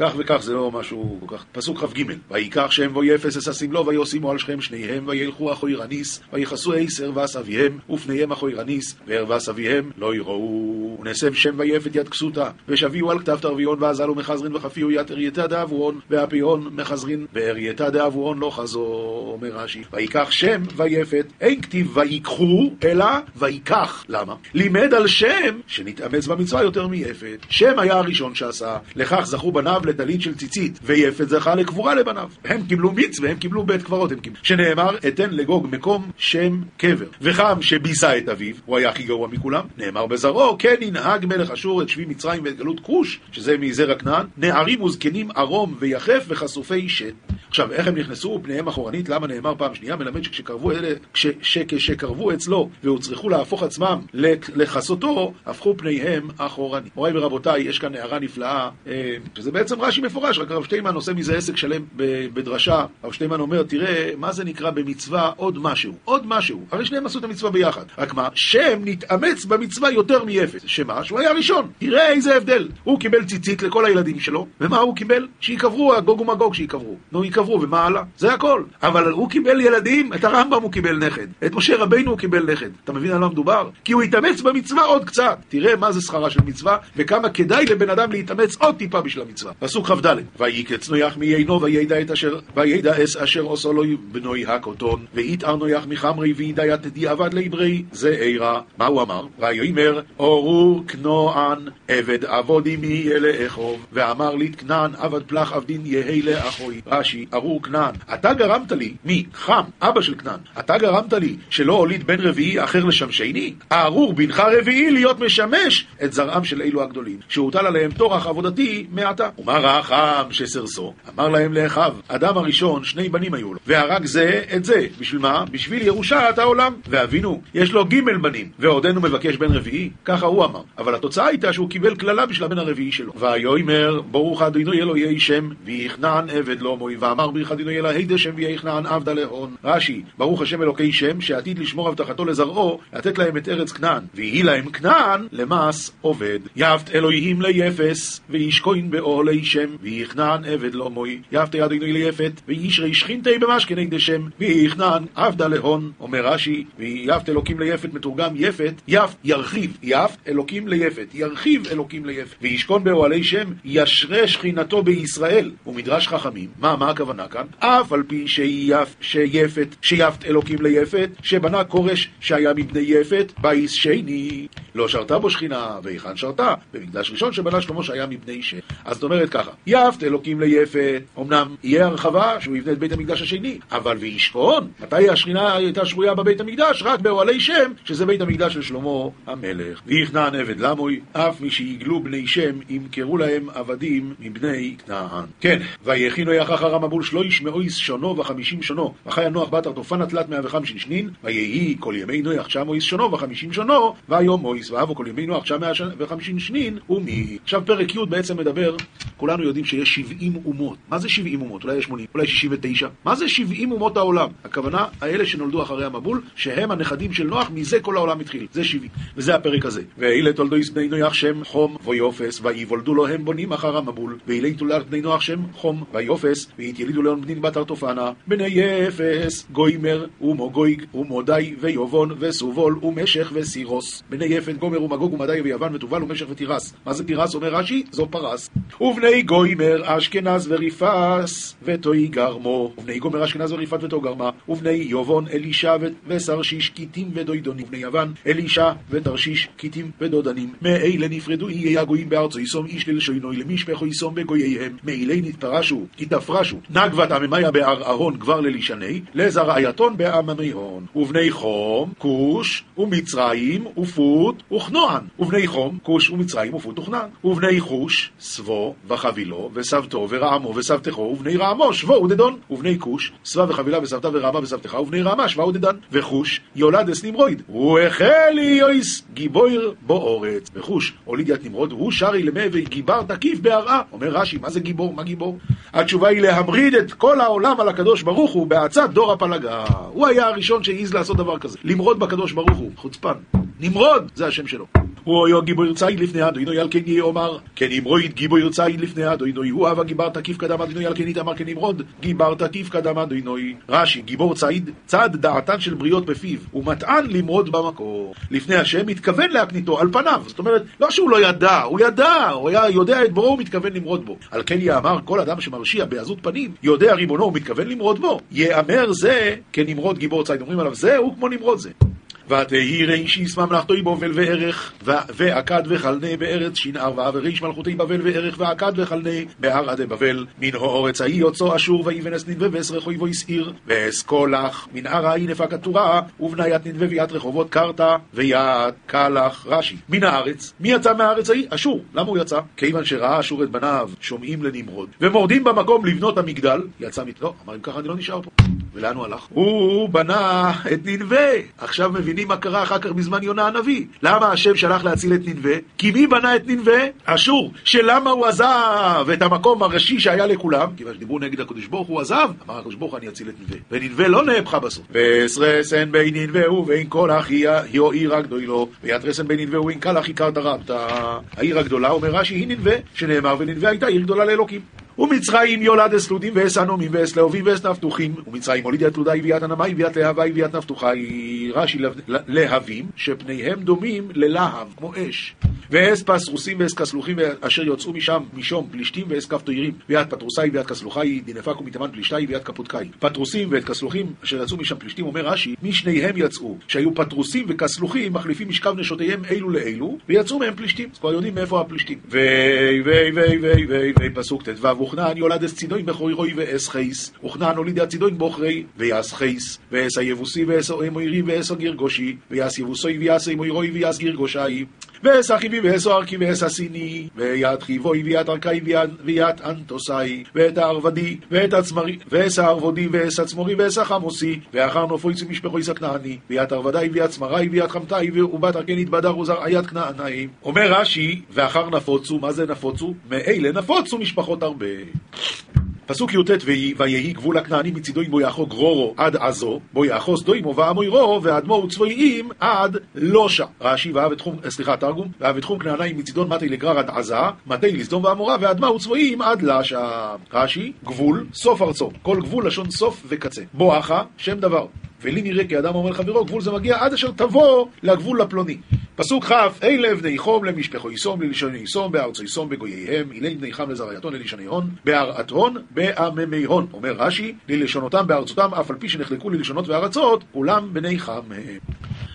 כך וכך זה לא משהו כל כך... פסוק כ"ג: ויקח שם ויפת את השמלה וישימו על שכם שניהם וילכו אחורנית ויכסו את ערוות אביהם ופניהם אחורנית וערוות אביהם לא ראו ונסב שם ויפת ית כסותא ושויאו על כתף תרויהון ואזלו מחזרין וחפיאו ית עריתא דאבוהון ואפיהון מחזרין ועריתא דאבוהון לא חזו אומר רש"י ויקח שם ויפת אין כתיב ויקחו אלא ויקח למה? לימד על שם שנתאמץ במצווה יותר מיפת שם היה הראשון שעשה לכך זכו בניו לטלית של ציצית, ויפת זכה לקבורה לבניו. הם קיבלו מיץ והם קיבלו בית קברות, הם קיבלו. שנאמר, אתן לגוג מקום שם קבר. וחם שביזה את אביו, הוא היה הכי גרוע מכולם, נאמר בזרעו, כן ינהג מלך אשור את שבי מצרים ואת גלות כוש, שזה מזרע כנען, נערים וזקנים ערום ויחף וחשופי שת. עכשיו, איך הם נכנסו פניהם אחורנית? למה נאמר פעם שנייה? מלמד שכשקרבו אלה, כשקרבו אצלו והוצרכו להפוך עצמם לכסותו, הפכו פניהם אחורנית. מוריי ורבותיי, יש כאן הערה נפלאה, אה, שזה בעצם רש"י מפורש, רק הרב שטיינמן עושה מזה עסק שלם בדרשה. הרב שטיינמן אומר, תראה, מה זה נקרא במצווה עוד משהו? עוד משהו. הרי שניהם עשו את המצווה ביחד. רק מה, שם נתאמץ במצווה יותר מאפס. שמה? שהוא היה ראשון. תראה איזה הבדל. הוא קיבל ציצית לכל הילדים שלו, ומה הוא קיבל? שייקברו, הגוג ומגוג שייקברו. נו, ייקברו, ומה הלאה? זה הכל. אבל הוא קיבל ילדים, את הרמב"ם הוא קיבל נכד. את משה רבינו הוא קיבל נכד. אתה מבין על מה מדובר? כי הוא התאמץ במצווה עוד קצת. תראה מה זה שכרה של מצווה, וכמה כדאי לבן אדם להתאמץ עוד טיפה בשביל המצווה. פסוק כ"ד: ויקץ נויח מיינו וידע את אשר וידע אס אשר עושו לו בנוי הקוטון ויתער נויח מחמרי וידע את דיעבד לעברי זה אירא. מה הוא אמר? ויאמר אורו כנוען עבד עבודי מי יהיה לאכוב ואמר לי כנען עבד פלח עבדין יהי לאחוי רש"י ארור כנען אתה גרמת לי מי? חם אבא של כנען אתה גרמת לי שלא הוליד בן רביעי אחר לשמשני? הארור בנך רביעי להיות משמש את זרעם של אלו הגדולים שהוטל עליהם טורח עבודתי מעתה ומה רחם שסרסו? אמר להם לאחיו, אדם הראשון, שני בנים היו לו, והרג זה את זה. בשביל מה? בשביל ירושת העולם. ואבינו, יש לו ג' בנים, ועודנו מבקש בן רביעי? ככה הוא אמר. אבל התוצאה הייתה שהוא קיבל קללה בשביל הבן הרביעי שלו. ויאמר, ברוך אדוני אלוהי שם, ויכנען עבד לא מוי, ואמר בריך אדוני אלוהי דשם ויכנען עבדה להון. רש"י, ברוך השם אלוקי שם, שעתיד לשמור הבטחתו לזרעו, לתת להם את ארץ כנען. ויהי להם כנען למס עובד. יפת אלוהים ליפס, וישכון באוהלי שם, ויכנען עבד לא מוי, יפת יד עינוי ליפת, וישרי שכינתי במשכני דשם, ויכנען עבדה להון, אומר רש"י, ויפת אלוקים ליפת מתורגם יפת, יפת ירחיב, יפת אלוקים ליפת, ירחיב אלוקים ליפת, וישכון באוהלי שם, ישרה שכינתו בישראל, ומדרש חכמים, מה, מה הכוונה כאן? אף על פי שיפ, שיפת, שיפת אלוקים ליפת, שבנה כורש שהיה מבני יפת, בית שני, לא שרתה בו שכינה, והיכן שרתה? במקדש ראשון שבנה שלמה שהיה מבני שם. אז זאת אומרת ככה, יפת אלוקים ליפת, אמנם יהיה הרחבה שהוא יבנה את בית המקדש השני, אבל וישכון, מתי השכינה הייתה שרויה בבית המקדש? רק באוהלי שם, שזה בית המקדש של שלמה המלך. ויהי כנען עבד למו, אף משיגלו בני שם, ימכרו להם עבדים מבני כנען. כן, ויכינו יחר המבול שלו ישמעו איס שונו וחמישים שונו, וחיה נוח בת ארטופנה תלת מאה וחמישים שנין, ויהי כל ימי נוח תשע איס שונו וחמישים שונו, והיום מויס ואבו כל ימי נוח תשע מאה וחמישים שנין, ומי. עכשיו פרק י' בעצם מדבר, כולנו יודעים שיש 70 אומות. מה זה 70 אומות? אולי 80, אולי 69? מה זה 70 אומות העולם? הכוונה, האלה שנולדו אחרי המבול, שהם הנכדים של נוח, מזה כל העולם התחיל. זה 70. וזה הפרק הזה. ואלה תולדויס בני נוח שם חום ויופס, ויוולדו לו הם בונים אחר המבול. ואלה תולדת בני נוח שם חום ויופס, ויתילידו לאון בנין בת ארטופנה. בני יפס, גוימר, ומו גויג, ומו די, ויובון, וסובול, ומשך, וסירוס. בני יפת, גומר, ומגוג, ומדי, ויוון, ותובל, ומשך, ותירס. מה זה תירס? אומר רש"י, זו פרס. ובני ובני גוימר אשכנז וריפס ותוי גרמו, ובני גומר אשכנז וריפת ותוי גרמה, ובני יובון אלישע וסרשיש כיתים ודוידונים, ובני יוון אלישע ותרשיש כיתים ודודנים. מאלה נפרדו יהיה הגויים בארצו יסום איש ללשונוי למשפחו יסום בגוייהם, מאלה נתפרשו, התפרשו, נגבת עממיה בהר אהון כבר ללישני, לזרעייתון בעממי הון. ובני חום, כוש, ומצרים, ופוט, וכנוען. ובני חום, כוש ומצרים, ופוט וכנען. ובני חוש, סבו וחבילו, וסבתו ורעמו וסבתכו, ובני רעמו, שבו ודדון. ובני כוש, סבה וחבילה וסבתה ורעמה וסבתך, ובני רעמה, שבה ודדן. וחוש, יולדס נמרויד. והחל יויס גיבויר בו אורץ. וחוש, הוליד נמרוד, והוא שרי למי וגיבר תקיף בהרעה. אומר רש"י, מה זה גיבור? מה גיבור? התשובה היא להמריד את כל העולם על הקדוש ברוך הוא בעצת דור הפלגה. הוא היה הראשון שהעז לעשות דבר כזה. למרוד בקדוש ברוך הוא, חוצפן. נמרוד, זה השם שלו. היה גיבור ציד לפני אדוני על כן יהיה אומר כן אמרויד גיבור ציד לפני אדוני הוא אהבה גיבר תקיף קדם אדוני על כן יתאמר כן נמרוד גיבר תקיף קדם אדוני רש"י גיבור ציד צד דעתן של בריות בפיו ומטען למרוד במקור. לפני השם מתכוון להקניתו על פניו. זאת אומרת לא שהוא לא ידע הוא ידע הוא היה יודע את בוראו הוא מתכוון למרוד בו. על כן יאמר כל אדם שמרשיע בעזות פנים יודע ריבונו הוא מתכוון למרוד בו. יאמר זה כנמרוד גיבור ציד. אומרים עליו זה הוא כמו נמרוד זה ותהי רישיס ממלכתו בובל וערך, ועקד וחלנה בארץ שנער, וריש מלכותי בבל וערך, ועקד וחלנה בהר עדי בבל. מן האורץ ההיא יוצא אשור, ויבנס נדבה ואסרך אויבו הסעיר, ואסכולך מן הר ההיא נפק התורה, ובניית נדבה ויד רחובות קרתא, ויד קלח רש"י. מן הארץ, מי יצא מהארץ ההיא? אשור. למה הוא יצא? כיוון שראה אשור את בניו שומעים לנמרוד, ומורדים במקום לבנות המגדל, יצא מת... לא, אמר אם ככה אני לא נשאר פה. ולאן הוא הלך? הוא בנה את ננבה. עכשיו מבינים מה קרה אחר כך בזמן יונה הנביא. למה השם שלח להציל את ננבה? כי מי בנה את ננבה? אשור. שלמה הוא עזב את המקום הראשי שהיה לכולם? כיוון שדיברו נגד הקדוש ברוך הוא עזב. אמר הקדוש ברוך אני אציל את ננבה. וננבה לא נהפכה בסוף. ואסרסן בין ננבה ובין כל אחי היו עיר הגדולו. ויתרסן בין ננבה ובין כל אחי קרתא רבתא. העיר הגדולה אומר רש"י היא ננבה, שנאמר וננבה הייתה עיר גדולה לאלוקים. ומצרים יולד אסלודים ואס אנומים ואס לאהובים ואס נפתוחים. ומצרים הוליד את לודה הביאת ענמה הביאת להבה הביאת נפתוחה. רש"י להבים שפניהם דומים ללהב כמו אש. ואס פסרוסים ואס כסלוחים אשר יוצאו משם משום פלישתים ואס כף תוירים. ויד פטרוסאי ויד כסלוחי דנפקו מתימן פלישתאי ויד כפותקאי פטרוסים ואת כסלוחים אשר יצאו משם פלישתים אומר רש"י משניהם יצאו. שהיו פטרוסים וכסלוחים מחליפים משכב נשותיהם אלו לאלו ויצאו מהם פלישתים. אז כבר יודעים מאיפה הפלישתים. ויי ויי ויי ויי פסוק ט"ו וכנען יולד אס צידוין בכוי רוי ואס חייס, וכנען הוליד הצידוין בוכרי, ויעש חייס, ואס היבוסי ואס אמוירי ואס הגירגושי, ויעש יבוסוי ויעש אמוירוי ויעש גירגושי, ואס החיבי ואס ארכי ואס הסיני, ויד חיבוי ויד ארכי ויד אנטוסאי, ואת הערבדי, ואת הצמרי, ואס הערבודי ואס הצמורי ואס החמוסי, ואחר נופו יצא משפחו יצא כנעני, ויד ערבדי ויד צמרי ויד חמתאי, ובת ארכן התבדר וזר היד כנענאי. אומר רש"י, ואחר נפוצו, מה זה נפוצו? מאלה נפוצו משפחות הרבה. פסוק י"ט ויהי גבול הכנעני מצידו בו יאחו גרורו עד עזו, בו יאחוס דוימו ועמוירו ואדמו וצבויים עד לושה. רש"י ואהב את תחום, סליחה, תרגום, ואהב את תחום כנעניים מצידון מטי לגרר עד עזה, מטי לסדום ועמורה ואדמה וצבויים עד לשה. רש"י, גבול, סוף ארצו. כל גבול לשון סוף וקצה. בואכה, שם דבר. ולי נראה כי אדם אומר חברו, גבול זה מגיע עד אשר תבוא לגבול הפלוני. פסוק כ', אלה בני חום למשפחו יסום ללשוני יסום בארצו יסום בגוייהם, אילי בני חם לזרעייתון ללשוני הון, בהרעת הון, בעממי הון. אומר רש"י, ללשונותם בארצותם, אף על פי שנחלקו ללשונות וארצות, כולם בני חם הם.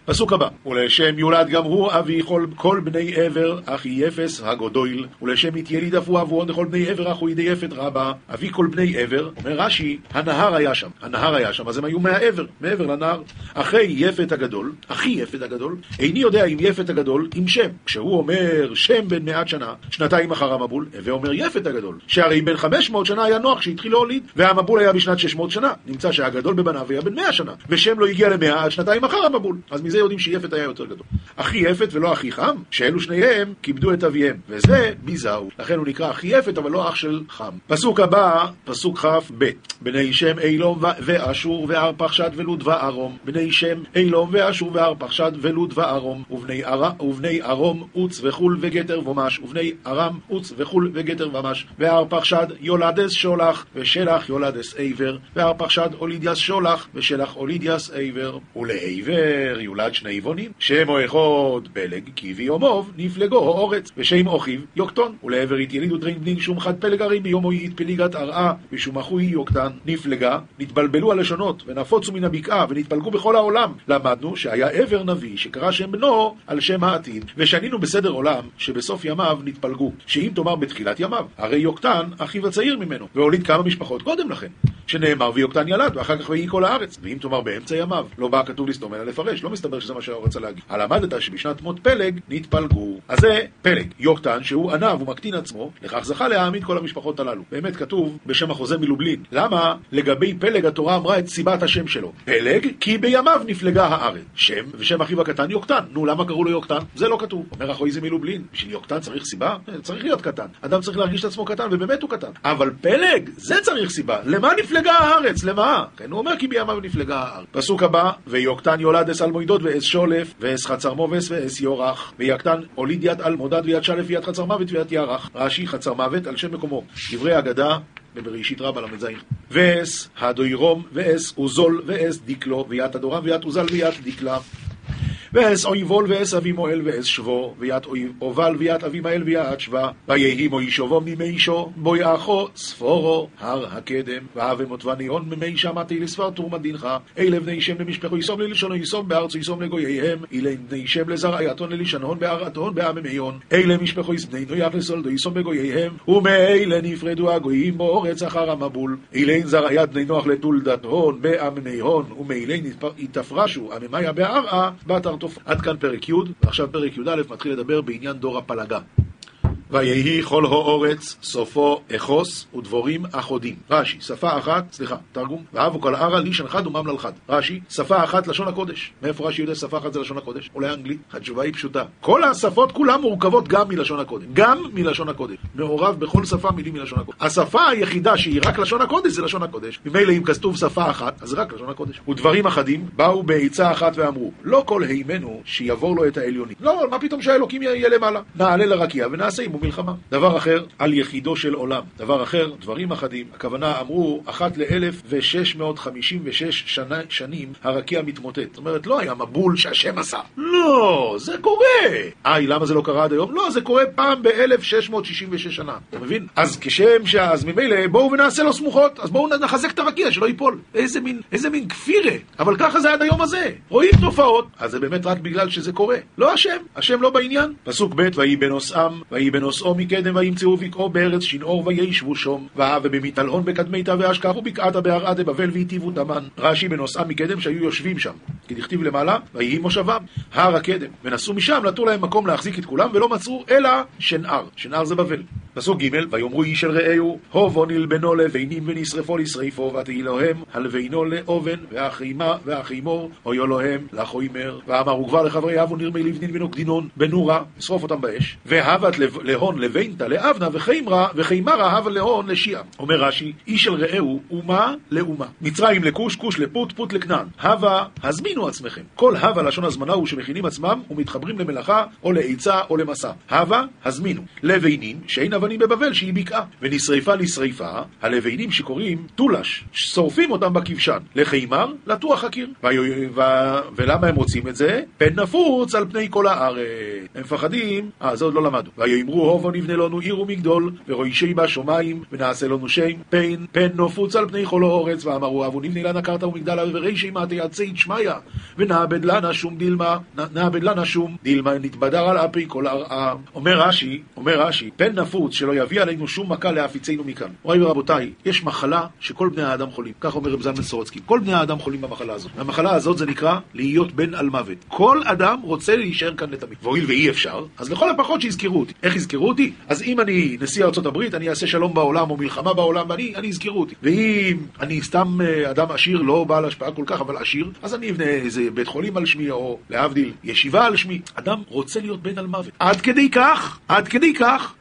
פסוק הבא, ולשם יולד גם הוא אבי כל, כל בני עבר, אחי יפס הגודויל, ולשם יתייליד אף הוא אבוון לכל בני עבר, אחו ידי יפת רבה, אבי כל בני עבר, אומר רש"י, הנהר היה שם, הנהר היה שם, אז הם היו מהעבר, מעבר לנהר. אחי יפת הגדול, אחי יפת הגדול, איני יודע אם יפת הגדול עם שם. כשהוא אומר שם בן מעט שנה, שנתיים אחר המבול, הווה אומר יפת הגדול, שהרי בן חמש מאות שנה היה נוח שהתחיל להוליד, והמבול היה בשנת שש מאות שנה, נמצא שהגדול בבניו היה בן מאה שנה, ושם לא הגיע למאה עד שנתיים אחר המבול, אז מזה יודעים שיפת היה יותר גדול. אחי יפת ולא אחי חם, שאלו שניהם כיבדו את אביהם, וזה ביזהו. לכן הוא נקרא אחי יפת, אבל לא אח של חם. פסוק הבא, פסוק כ"ב: בני שם אילום ואשור וארפחשד ולוד וארום. בני שם אילום ואשור וארפחשד ולוד וארום. ובני. ובני ארום עוץ וחול וגתר ומש. ובני ארם עוץ וחול וגתר ומש. וארפחשד יולדס שולח, ושלח יולדס עבר. וארפחשד אולידיאס שולח, ושלח אולידיאס עבר. ולעבר יולד שני יבונים, שמו אחד פלג, כי ויומוב נפלגו אורץ, ושם אוכיו יוקטון, ולעבר ילידו דרין בנין שום חד פלג הרי ביומו פליגת ארעה, ושום אחוי יוקטן, נפלגה, נתבלבלו הלשונות, ונפוצו מן הבקעה, ונתפלגו בכל העולם. למדנו שהיה עבר נביא, שקרא שם בנו על שם העתיד, ושנינו בסדר עולם, שבסוף ימיו נתפלגו, שאם תאמר בתחילת ימיו, הרי יוקטן אחיו הצעיר ממנו, והוליד כמה משפחות קודם לכן, שנאמר ויוקטן ילד, ואחר כך ויהי כל הארץ, ואם תאמר באמצע ימיו, לא בא כתוב לסתום אלא לפרש, לא מסתבר שזה מה שהוא רצה להגיד. הלמדת שבשנת מות פלג נתפלגו. אז זה פלג, יוקטן, שהוא ענב ומקטין עצמו, לכך זכה להעמיד כל המשפחות הללו. באמת כתוב בשם החוזה מלובלין. למה לגבי פלג התורה אמרה את סיבת השם שלו? פלג, כי בימיו נפלגה הארץ. שם, ושם אחיו הקטן יוקטן. נו, למה קראו לו יוקטן? זה לא כתוב. אומר אחוי זה מלובלין. בשביל יוקטן צריך סיבה? אה, צריך להיות קטן. אדם צריך להרגיש את עצמו קטן, ובאמת הוא קטן. אבל פלג, זה צריך סיבה. למה נפלגה הארץ? למה? כן, הוא אומר כי בימיו נפלגה הארץ. פסוק הבא, ויוקטן יולד אס אלמוידות ואס שולף, ואס חצר מובס ואס יורח, ויקטן הוליד יד אלמודד ויד שלף ויד חצר מוות ויד ירח. רש"י חצר מוות על שם מקומו. דברי אגדה בבראשית רבה ל"ז. ואס הדוירום ואס עוזול ואס דיקלו ויד הדורם ויד עוזל ויד דיקלה. ואס אויבול ואס אבימואל ואס שבו, ויית אובל ויית אבימאל ויית שבה, ויהי מוישובו ממישו, בוי אחו ספורו, הר הקדם, ואהבה מוטבני הון ממישה מתי לספר תרומת דינך, אלה בני שם למשפחו יסום ללשונו יסום בארצו יסום לגוייהם, אלה בני שם לזרעייתון ללשנהון בארעתון בעממיון, אלה משפחו בני נויח לסולדו יסום בגוייהם, ומאלה נפרדו הגויים באורץ אחר המבול, אילין זרעיית בני נוח לתולדת הון בעממי הון, ומאילין התפרשו עממיה בערעה, בתרתו. עד כאן פרק י', ועכשיו פרק י"א מתחיל לדבר בעניין דור הפלגה. ויהי כל האורץ סופו אחוס ודבורים אחודים. רש"י, שפה אחת, סליחה, תרגום, ואהבו כל הערה לישן חד וממלל חד. רש"י, שפה אחת לשון הקודש. מאיפה רש"י יודע שפה אחת זה לשון הקודש? אולי אנגלית? התשובה היא פשוטה. כל השפות כולן מורכבות גם מלשון הקודש. גם מלשון הקודש. מעורב בכל שפה מילים מלשון הקודש. השפה היחידה שהיא רק לשון הקודש זה לשון הקודש. ממילא אם כתוב שפה אחת, אז רק לשון הקודש. ודברים אחדים באו בעצה אחת ואמרו, לא כל הימנו שיבור לו את העליונים. לא, מה פתאום שהאלוקים יהיה למעלה? נעלה לרקיע ונעשה עמו מלחמה. דבר אחר, על יחידו של עולם. דבר אחר, דברים אחדים. הכוונה, אמרו, אחת לאלף ושש מאות חמישים ושש שנה, שנים הרקיע מתמוטט. זאת אומרת, לא היה מבול שהשם עשה. לא, זה קורה. איי, למה זה לא קרה עד היום? לא, זה קורה פעם ב-1666 שנה. אתה מבין? אז כשם ש... אז ממילא בואו ונעשה לו סמוכות. אז בואו נחזק את הרקיע, שלא ייפול. איזה מין, איזה מין כפירה. אבל ככה זה עד היום הזה. רואים תופעות. אז זה באמת רק בגלל שזה קורה. לא השם. השם לא בעניין. פסוק ב' ויהי בנוסעם, ויהי בנוסעו מקדם וימצאו בקעו בארץ שנעור וישבו שום. והווה במטלהון בקדמיתא ואשכחו בקעתא בהרעה דבבל והיטיבו דמן. רש"י בנוסעם מקדם שהיו יושבים שם. כי דכתיב למעלה, ויהי מושבם, הר הקדם. ונסעו משם, נתנו להם מקום להחזיק את כולם, ולא מצאו אלא שנער. שנער זה בבל. פסוק ג' ויאמרו איש אל רעהו, הובו נלבנו לבנים ונשרפו לשריפו, ותהי להם הלבינו לאובן, והחימה והחימור, אויו להם לחוימר. ואמרו כבר לחברי אבו נרמי לבנין ונוקדינון, בנורה, לשרוף אותם באש. והבת להון לבינתא לאבנה וחיימרה, הבה להון לשיעה. אומר רש"י, איש אל רעהו, אומה לאומה. מצרים לכוש, כוש לפוט, פוט לכנען. הבה, הזמינו עצמכם. כל הבה לשון הזמנה הוא שמכינים עצמם ומתחברים למלאכה, או לעצה, או למסע. הבה, הזמינו. לבנים, שאין אבנים בבבל, שהיא בקעה. ונשרפה לשריפה, הלבנים שקוראים טולש, שורפים אותם בכבשן. לחיימר, לטוח הקיר. ו... ו... ולמה הם רוצים את זה? פן נפוץ על פני כל הארץ. הם מפחדים, אה, זה עוד לא למדו. ויאמרו הובו נבנה לנו עיר ומגדול, ורוישי בה שמיים, ונעשה לנו שם, פן, פן נפוץ על פני כל האורץ, ואמרו אבו נבנה לנה קרתא ומגדל ורישי תייצא שמיא, ונעבד לנה שום דילמה, נעבד לנה שום דילמה, נתבדר על אפי כל הרעה. אומר רש"י, אומר רש"י, פן נפוץ שלא יביא עלינו שום מכה להפיצנו מכאן. מוריי ורבותיי, יש מחלה שכל בני האדם חולים, כך אומר רב זלמן סורצקי, כל בני האדם חולים במחלה הזאת. המחלה הזאת זה נקרא להיות בן על מוות. כל אדם רוצה להישאר כאן לתמיד. והואיל ואי אפשר, אז לכל הפחות שיזכרו אותי. איך יזכרו אותי? אז אם אני נשיא הברית, אני אעשה שלום בעולם או מלחמה בעולם, ואני אני יזכרו אותי. ואם אני סתם אדם עשיר, לא בעל השפעה כל כך, אבל עשיר, אז אני אבנה איזה בית חולים על שמי, או להבדיל, ישיבה על שמי. אדם רוצה להיות בן על מוות. עד כדי כך, עד כדי כך,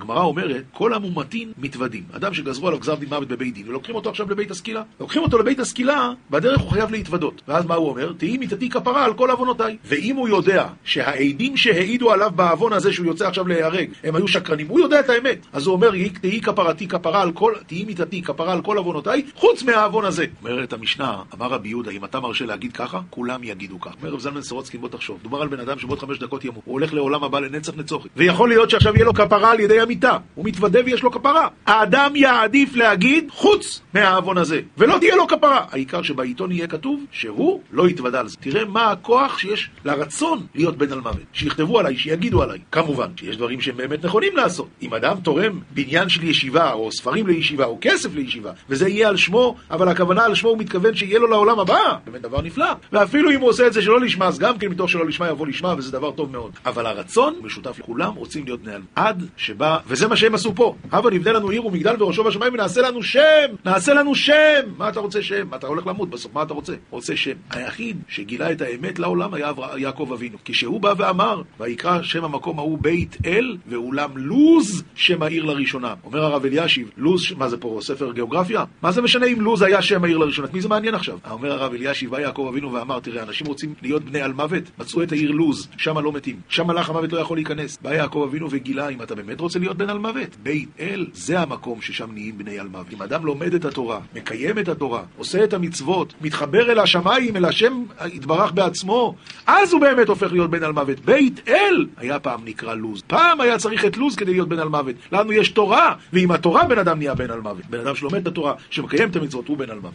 הגמרא אומרת, כל המומתין מתוודים. אדם שגזרו עליו גזר דין מוות בבית דין, ולוקחים אותו עכשיו לבית הסקילה. לוקחים אותו לבית הסקילה, בדרך הוא חייב להתוודות. ואז מה הוא אומר? תהי מיתתי כפרה על כל עוונותיי. ואם הוא יודע שהעדים שהעידו עליו בעוון הזה שהוא יוצא עכשיו להיהרג, הם היו שקרנים, הוא יודע את האמת. אז הוא אומר, תהי כפרתי כפרה על כל, תהי מיתתי כפרה על כל עוונותיי, חוץ מהעוון הזה. אומרת המשנה, אמר רבי יהודה, אם אתה מרשה להגיד ככה, כולם יגידו כך. אומר רב זלמן סורוצקי, בוא תחשוב, דובר על בן אדם שבעוד חמש דקות ימות, הוא הולך לעולם הבא לנצח נצוחי. ויכול להיות שעכשיו יהיה לו כפרה על ידי המיטה. הוא מתוודה ויש לו כפרה. האדם יעדיף להגיד חוץ מהעוון הזה, ולא תהיה לו כפרה. העיקר שבעיתון יהיה כתוב שהוא לא יתוודה על זה. תראה מה הכוח שיש לרצון להיות בן על מוות. שיכתבו עליי, שיגידו עליי. כמובן שיש דברים באמת נכונים לעשות. אם אדם תורם בניין של ישיבה, או ספרים לישיבה, או כסף לישיבה, וזה יהיה על שמו, אבל הכוונה על שמו הוא מתכוון שיהיה לו לעולם הבא, באמת דבר נפלא. ואפילו אם הוא עושה את זה שלא לשמה, אז גם כן מתוך שלא לשמה יבוא לשמה, וזה דבר טוב מאוד. אבל הרצון משותף לכולם, רוצים להיות בני עד שבא, וזה מה שהם עשו פה. הבה נבנה לנו עיר ומגדל וראשו בשמיים ונעשה לנו שם! נעשה לנו שם! מה אתה רוצה שם? אתה הולך למות בסוף, מה אתה רוצה? רוצה שם. היחיד שגילה את האמת לעולם היה יעקב אבינו. כשהוא בא ואמר, ויקרא שם המקום ההוא בית אל, ואולם לוז שם העיר לראשונה. אומר הרב אלישיב, לוז, מה זה פה, ספר גיאוגרפיה? מה זה משנה אם לוז היה שם העיר לראשונה? את מי זה מעניין עכשיו? אומר הרב אלישיב, בא יעקב אבינו ואמר, תראה, אנשים רוצים להיות בני על מוות, מצאו את העיר לוז, שם לא מתים. שם מלאך המוות לא יכול להיכנס. בא יעקב אבינו וגילה, אם אתה באמת רוצה להיות בן על מוות, בית אל, זה המקום ששם נהיים בני על מוות. אם אדם לומד את התורה, מקיים את התורה, עושה את המצוות, מתחבר אל השמיים, אל השם יתברך בעצמו, אז הוא באמת הופך להיות בן על מוות. בית אל היה פעם נקרא לוז. פעם היה צריך את לוז כדי להיות בן על מוות. לנו יש תורה, ועם התורה בן אדם נהיה בן על מוות. בן אדם שלומד את התורה, שמקיים את המצוות, הוא בן על מוות.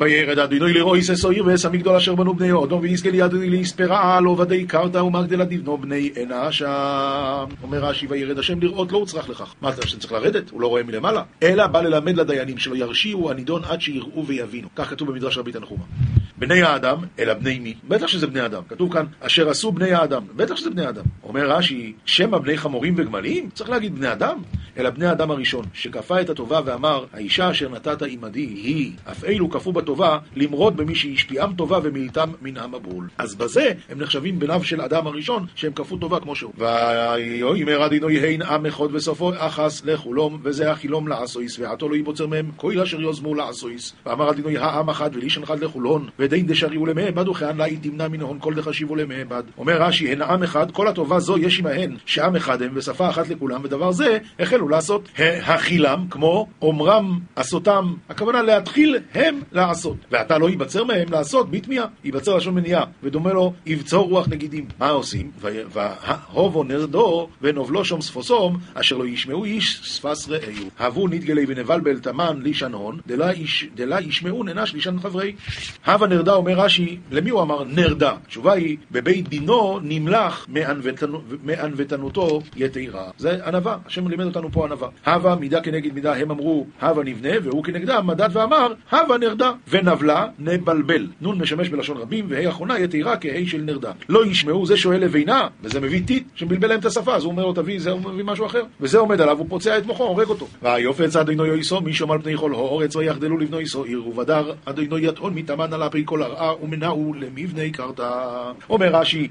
וירד אדינוי לרואי ששו עיר ועש המגדול אשר בנו בני אודום ויזכה לידי להספרה לו ודאי קרתא ומגדלה דבנו בני עינה שם. אומר רש"י וירד השם לראות לא הוצרך לכך. מה אתה צריך לרדת? הוא לא רואה מלמעלה. אלא בא ללמד לדיינים שלא ירשיעו הנידון עד שיראו ויבינו. כך כתוב במדרש רבי תנחומה. בני האדם, אלא בני מי? בטח שזה בני אדם. כתוב כאן, אשר עשו בני האדם. בטח שזה בני אדם. אומר רש"י, שמא בני חמורים וגמלים? צריך להגיד בני אדם? אלא בני האדם הראשון, שכפה את הטובה ואמר, האישה אשר נתת עמדי היא, אף אלו כפו בטובה, למרוד במי שהשפיעם טובה ומילתם מן המבול. אז בזה הם נחשבים בניו של אדם הראשון, שהם כפו טובה כמו שהוא. ויאמר אדינוי הן עם אחד וסופו אחס לכולום, וזה החילום לעשויס, ועתו לא יבוצר מהם, כהל אשר יוזמו לעשויס. ואמר אדינוי העם אחד ולישן אחד לכולון, ודין דשריעו למעבד וכאן לה תמנע מנהון כל דחשיבו למעבד. אומר רש"י, הן עם אחד, כל הטובה זו יש עמהן, שעם אחד הם ושפה אחת לכולם, ודבר זה החלו לעשות הכילם, כמו אומרם עשותם, הכוונה להתחיל הם לעשות. ועתה לא ייבצר מהם לעשות בתמיהה, ייבצר לשון מניעה, ודומה לו יבצור רוח נגידים. מה עושים? והובו נרדו ונובלו שום ספוסום, אשר לא ישמעו איש שפס רעהו. הבו נתגלי ונבלבל תמן לישן הון, דלה ישמעו ננש לישן חברי. הווה נרדה אומר רש"י, למי הוא אמר נרדה? התשובה היא, בבית דינו נמלח מענוותנותו יתירה. זה ענווה, השם לימד אותנו פה ענווה. הווה מידה כנגד מידה, הם אמרו הווה נבנה, והוא כנגדם מדד ואמר הווה נרדה. ונבלה נבלבל. נון משמש בלשון רבים, והי אחרונה יתירה כהי של נרדה. לא ישמעו, זה שואל לבינה, וזה מביא טיט שמבלבל להם את השפה, אז הוא אומר לו תביא זה, הוא מביא משהו אחר. וזה עומד עליו, הוא פוצע את מוחו, הורג אותו. ויופץ אדינו יויסו, מי שומע על פני כל האורץ ויחדלו לבנו יסו עיר ובדר, אדינו יטעון מתאמן על הפי כל הרעה ומנעו למבני קרתא. אומר רש"י,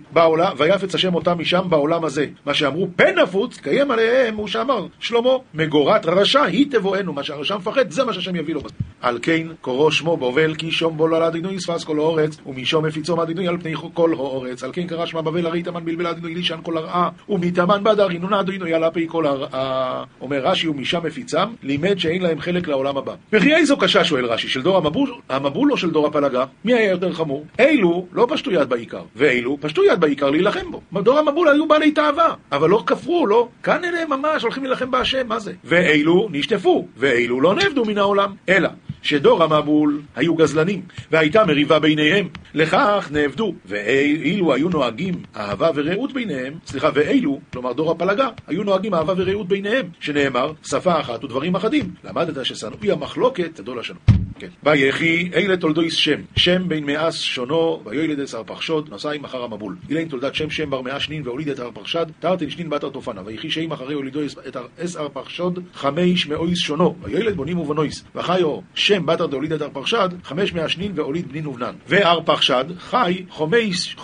ויפץ השם אותם משם בעולם הזה. מה שאמרו פן נפוץ, קיים עליהם, הוא שאמר, שלמה, מגורת רשע היא תבואנו, מה שהרשע מפחד, זה מה שהשם יביא לו. על כן קוראו שמו בבל, כי שום בו לא אדינוי יספס כל האורץ, ומשום מפיצו מאדינוי על פני כל האורץ. על כן קרא שמה בבל הרי תמן בלבל אדינוי לישן כל הרעה, ומתאמן בדר הינון אדינוי על הפי כל הרעה. אומר רש"י, ומשם מפיצם, לימד שאין להם חלק לעולם הבא. וכי איזו קשה שואל רש"י, של דור המבול, המבול או של דור הפלגה? מי היה יותר חמור? אילו לא פשטו יד בעיקר, ואילו פשטו יד בעיקר להילחם בו. בדור המבול היו בעלי תאווה, אבל לא כפרו, לא. כאן אלה ממש הולכים להילחם בהשם, מה זה? ואילו נשטפו, ואילו לא נעבדו מן העולם. אלא שדור המבול היו גזלנים, והייתה מריבה ביניהם. לכך נעבדו, ואילו היו נוהגים אהבה ורעות ביניהם, סליחה, ואילו, כלומר דור הפלגה, היו נוהגים אהבה ורעות ביניהם, שנאמר, שפה אחת ודברים אחדים. למדת ששנואי המחלוקת, תדול השנו. כן. ויחי אלה תולדויס שם, שם בן מאס שונו, ויולד אס ארפחשוד, נשאים אחר המבול. אילן תולדת שם שם בר מאה שנין, והוליד את ארפחשד, תרתן שנין בת ארטופנה. ויחי שם אחרי הולידו את ארפכשד, חמש מאות שנה, ויולד בנים ובנות. וחיא שם בתר דאוליד ית ארפכשד, חמש מאה שנין, ואוליד בנין ובנן. וארפכשד חי חמש,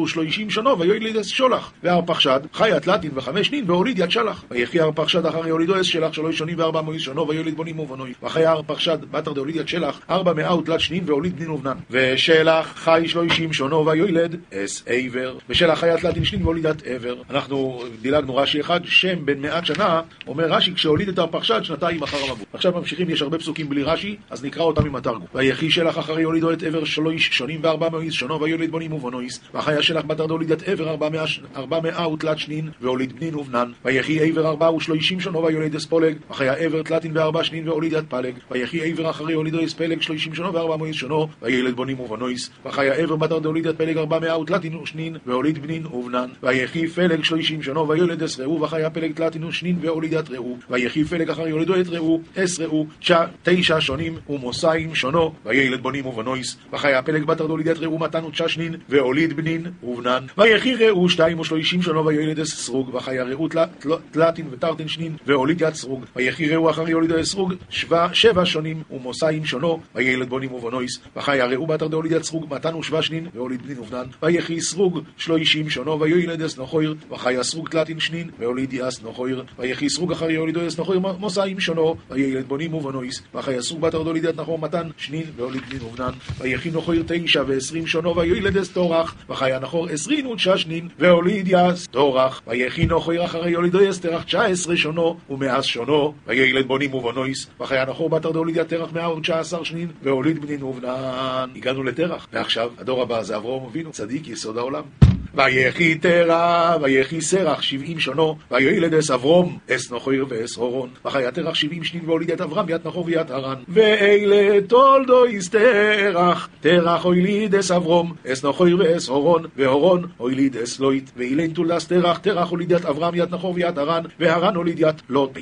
ושלושים שנה, ויולד את שלח. וארפכשד חיא תלתין וחמש שנין, ואוליד ית שלח. ויחי ארפכשד אחרי הולידו את שלח שלוש שנים וארבע מאות שנה, ויולד בנים ובנות. וחיא ארפכשד בתר דאוליד ית שלח, ארבע מאה ותלת שנין, ואוליד בנין ובנן. ושלח חי שלושים שנה, ויולד את עבר. ושלח חיא תלתין שנין, ואוליד ית עבר. אנחנו דילגנו רש"י אחד, שם בן מאת שנה, אומר רש"י, כשהוליד את ארפחשד שנתיים אחר המבול. עכשיו ממשיכים, יש הרבה פסוקים בלי רש"י, אז נקרא אותם עם התרגום. ויחי שלח אחרי הולידו את עבר שלוש שנים וארבע מאות שנה, ויולד בנים ובנות. וחיא שלח בתר דאוליד ית עבר ארבע מאה, מאה ותלת שנין, ואוליד בנין ובנן. ויחי עבר ארבע ושלושים שנה, ויולד את פלג. וחיא עבר תלתין וארבע שנין, ואוליד ית פלג. ויחי עבר אחרי הולידו את פלג שלושים שנה וארבע מאות שנה, ויולד בנים ובנות. וחיא עבר בתר דאוליד ית פלג ארבע מאה ותלתין שנין, ואוליד בנין ובנן. ויחי פלג שלושים שנה, ויולד את רעו, וחיא פלג תלתין שנין, ואוליד ית רעו. ויחי פלג אחרי הולידו את רעו, את רעו, תשע שנים ומאתיים שנה, ויולד בנים ובנות. וחיא פלג בתר דאוליד ית רעו מאתן ותשע שנין, ואוליד בנין ובנן. ויחי רעו שתיים ושלושים שנה, ויולד את שרוג. וחיא רעו תלתין ותרתין שנין, ואוליד ית שרוג. ויחי רעו אחרי הולידו את שרוג, שבע שנים ומאתיים שנה, ויולד בנים ובנות. וחיא רעו בתר דאוליד ית שרוג מאתן ושבע שנין, ואוליד בנין ובנן. ויחי שרוג שלושים שנה, ויולד את נחור. וחיא שרוג תלתין שנין, ואוליד ית נחור. ויחי שרוג אחרי הולידו את נחור מאתיים שנה, ויולד בנים ובנות. וחיא שרוג בתר דאוליד ית נחור מאתן שנין, ואוליד בנין ובנן. ויחי נחור תשע ועשרים שנה, ויולד את תרח. וחיא נחור עשרין ותשע שנין, ואוליד ית תרח. ויחי נחור אחרי הולידו את תרח תשע עשרה שנה, ומאת שנה, ויולד בנים ובנות. וחיא נחור בתר דאוליד ית תרח מאה ותשע עשר שנין, ואוליד בנין ובנן. הגענו לתרח. ועכשיו, הדור הבא זה אברהם אבינו, צדיק יסוד העולם. ויחי תרח, ויחי תרח שבעים שנה, ויולד את אברם, את נחור ואת הרן. וחיא תרח שבעין שנין, ואוליד ית אברם, ית נחור וית הרן. ואלה תולדות תרח, תרח הוליד את אברם, את נחור ואת הרן, והרן הוליד את לוט. ואילין תולדת תרח, תרח אוליד ית אברם, ית נחור וית הרן, והרן אוליד ית לוט.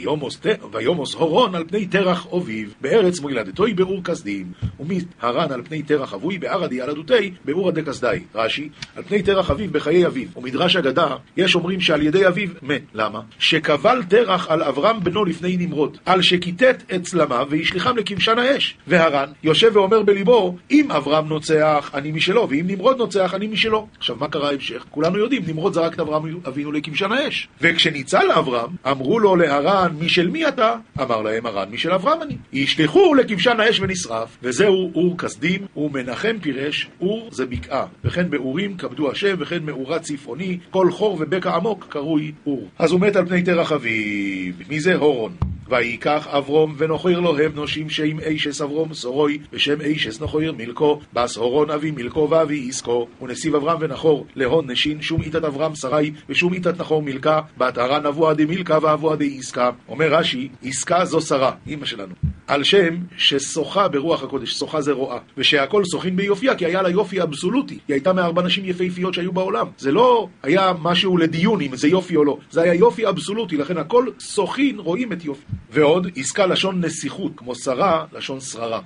ויומוס הורון על פני תרח אביו, בארץ מולדתוי באור כסדים, ומהרן על פני תרח אבוי, בערא ילדותי, באור דקסדי. רש"י, על פני תרח אביו בחיי אביו. ומדרש אגדה, יש אומרים שעל ידי אביו מת. למה? שקבל תרח על אברהם בנו לפני נמרוד, על שכיתת את צלמיו והשליחם לכבשן האש. והרן יושב ואומר בליבו, אם אברהם נוצח, אני משלו, ואם נמרוד נוצח, אני משלו. עכשיו, מה קרה ההמשך? כולנו יודעים, נמרוד זרק את אברהם אבינו לכבשן האש. וכשניצל אברהם, אמרו לו להרן, משל מי אתה? אמר להם הרן, משל אברהם אני. ישלחו לכבשן האש ונשרף. וזהו אור כסדים, ומנחם פירש, אור זה בקעה. וכן באורים כבדו השם, וכן מאורה צפעוני, כל חור ובקע עמוק קרוי אור. אז הוא מת על פני תרח אביו. מי זה הורון? ויקח אברום ונוחיר לו הם נושים שם אישס אברום סורוי בשם אישס נוחיר מילקו בס הורון אבי מילקו ואבי עסקו ונסיב אברהם ונחור להון נשין שום איתת אברהם שרי ושום איתת נחור מילקה בת הרן אבוה דמילקה ואבוה דעסקה אומר רש"י עסקה זו שרה אמא שלנו. על שם ששוחה ברוח הקודש, שוחה זה רואה, ושהכל שוחין ביופייה כי היה לה יופי אבסולוטי, היא הייתה מארבע נשים יפהפיות שהיו בעולם, זה לא היה משהו לדיון אם זה יופי או לא, זה היה יופי אבסולוטי, לכן הכל שוחין רואים את יופי. ועוד, עסקה לשון נסיכות, כמו שרה, לשון שררה.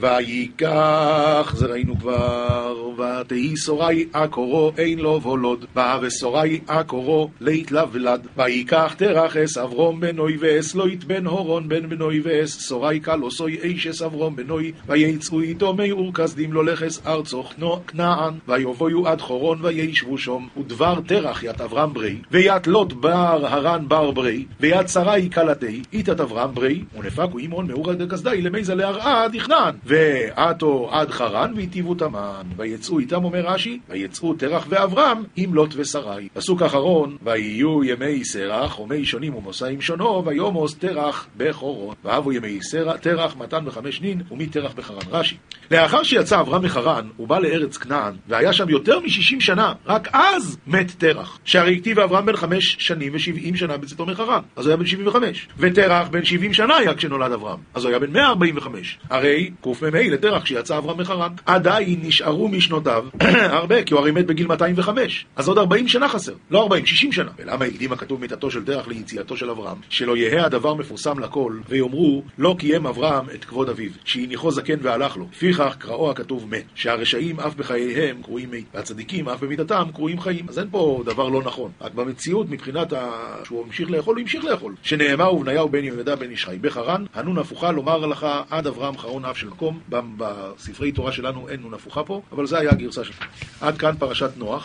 ויקח, זה ראינו כבר, ותהי סורי עקורו, אין לו וולוד. בא וסורי עקורו, לית לה ולד. ויקח תרח אס אברום בנוי ואס לוית בן הורון בן בנוי ואס סורי קלוסוי איש אברום בנוי, ויצאו איתו מי כסדים לו לכס ארצו כנען, ויבואו עד חורון וישבו שום, ודבר תרח ית אברהם ברי, וית לוט בר הרן בר ברי, ויד שרי כלתי, איתת אברהם ברי, ונפקו אימון מאור דקסדי למייזה להרעה דכנען. ועתו עד חרן והטיבו תמן. ויצאו איתם, אומר רש"י, ויצאו תרח ואברהם עם לוט ושרי. פסוק אחרון, ויהיו ימי סרח ומי שונים ומוסעים שונו, ויומוס תרח בחורון. ואהבו ימי תרח מתן בחמש נין ומתרח בחרן. רש"י. לאחר שיצא אברהם מחרן, הוא בא לארץ כנען, והיה שם יותר משישים שנה, רק אז מת תרח. שהרי הכתיב אברהם בן חמש שנים ושבעים שנה בצאתו מחרן, אז הוא היה בן שבעים וחמש. ותרח בן שבעים שנה היה כשנולד אברהם, אז הוא היה בן מאה ארבעים וחמש. הרי קמ"ה לתרח כשיצא אברהם מחרן. עדיין נשארו משנותיו הרבה, כי הוא הרי מת בגיל 205. אז עוד 40 שנה חסר. לא 40, 60 שנה. ולמה הקדים הכתוב מיתתו של תרח ליציאתו של אברהם? שלא יהא הדבר מפורסם לכל, ויאמרו לא קיים אברהם את כבוד אביו, שהניחו זקן והלך לו. לפיכך קראו הכתוב מת, שהרשעים אף בחייהם קרויים מת, והצדיקים אף במיתתם קרויים חיים. אז אין פה דבר לא נכון. רק במציאות, מבחינת ה... שהוא המשיך לאכול, הוא המשיך לאכול. שנאמר ובניהו בן יהודה בן ישחי בחרן, הנון הפוכה לומר לך עד אברהם חרון אף של מקום. בספרי תורה שלנו אין נון הפוכה פה, אבל זה היה הגרסה שלנו. עד כאן פרשת נוח.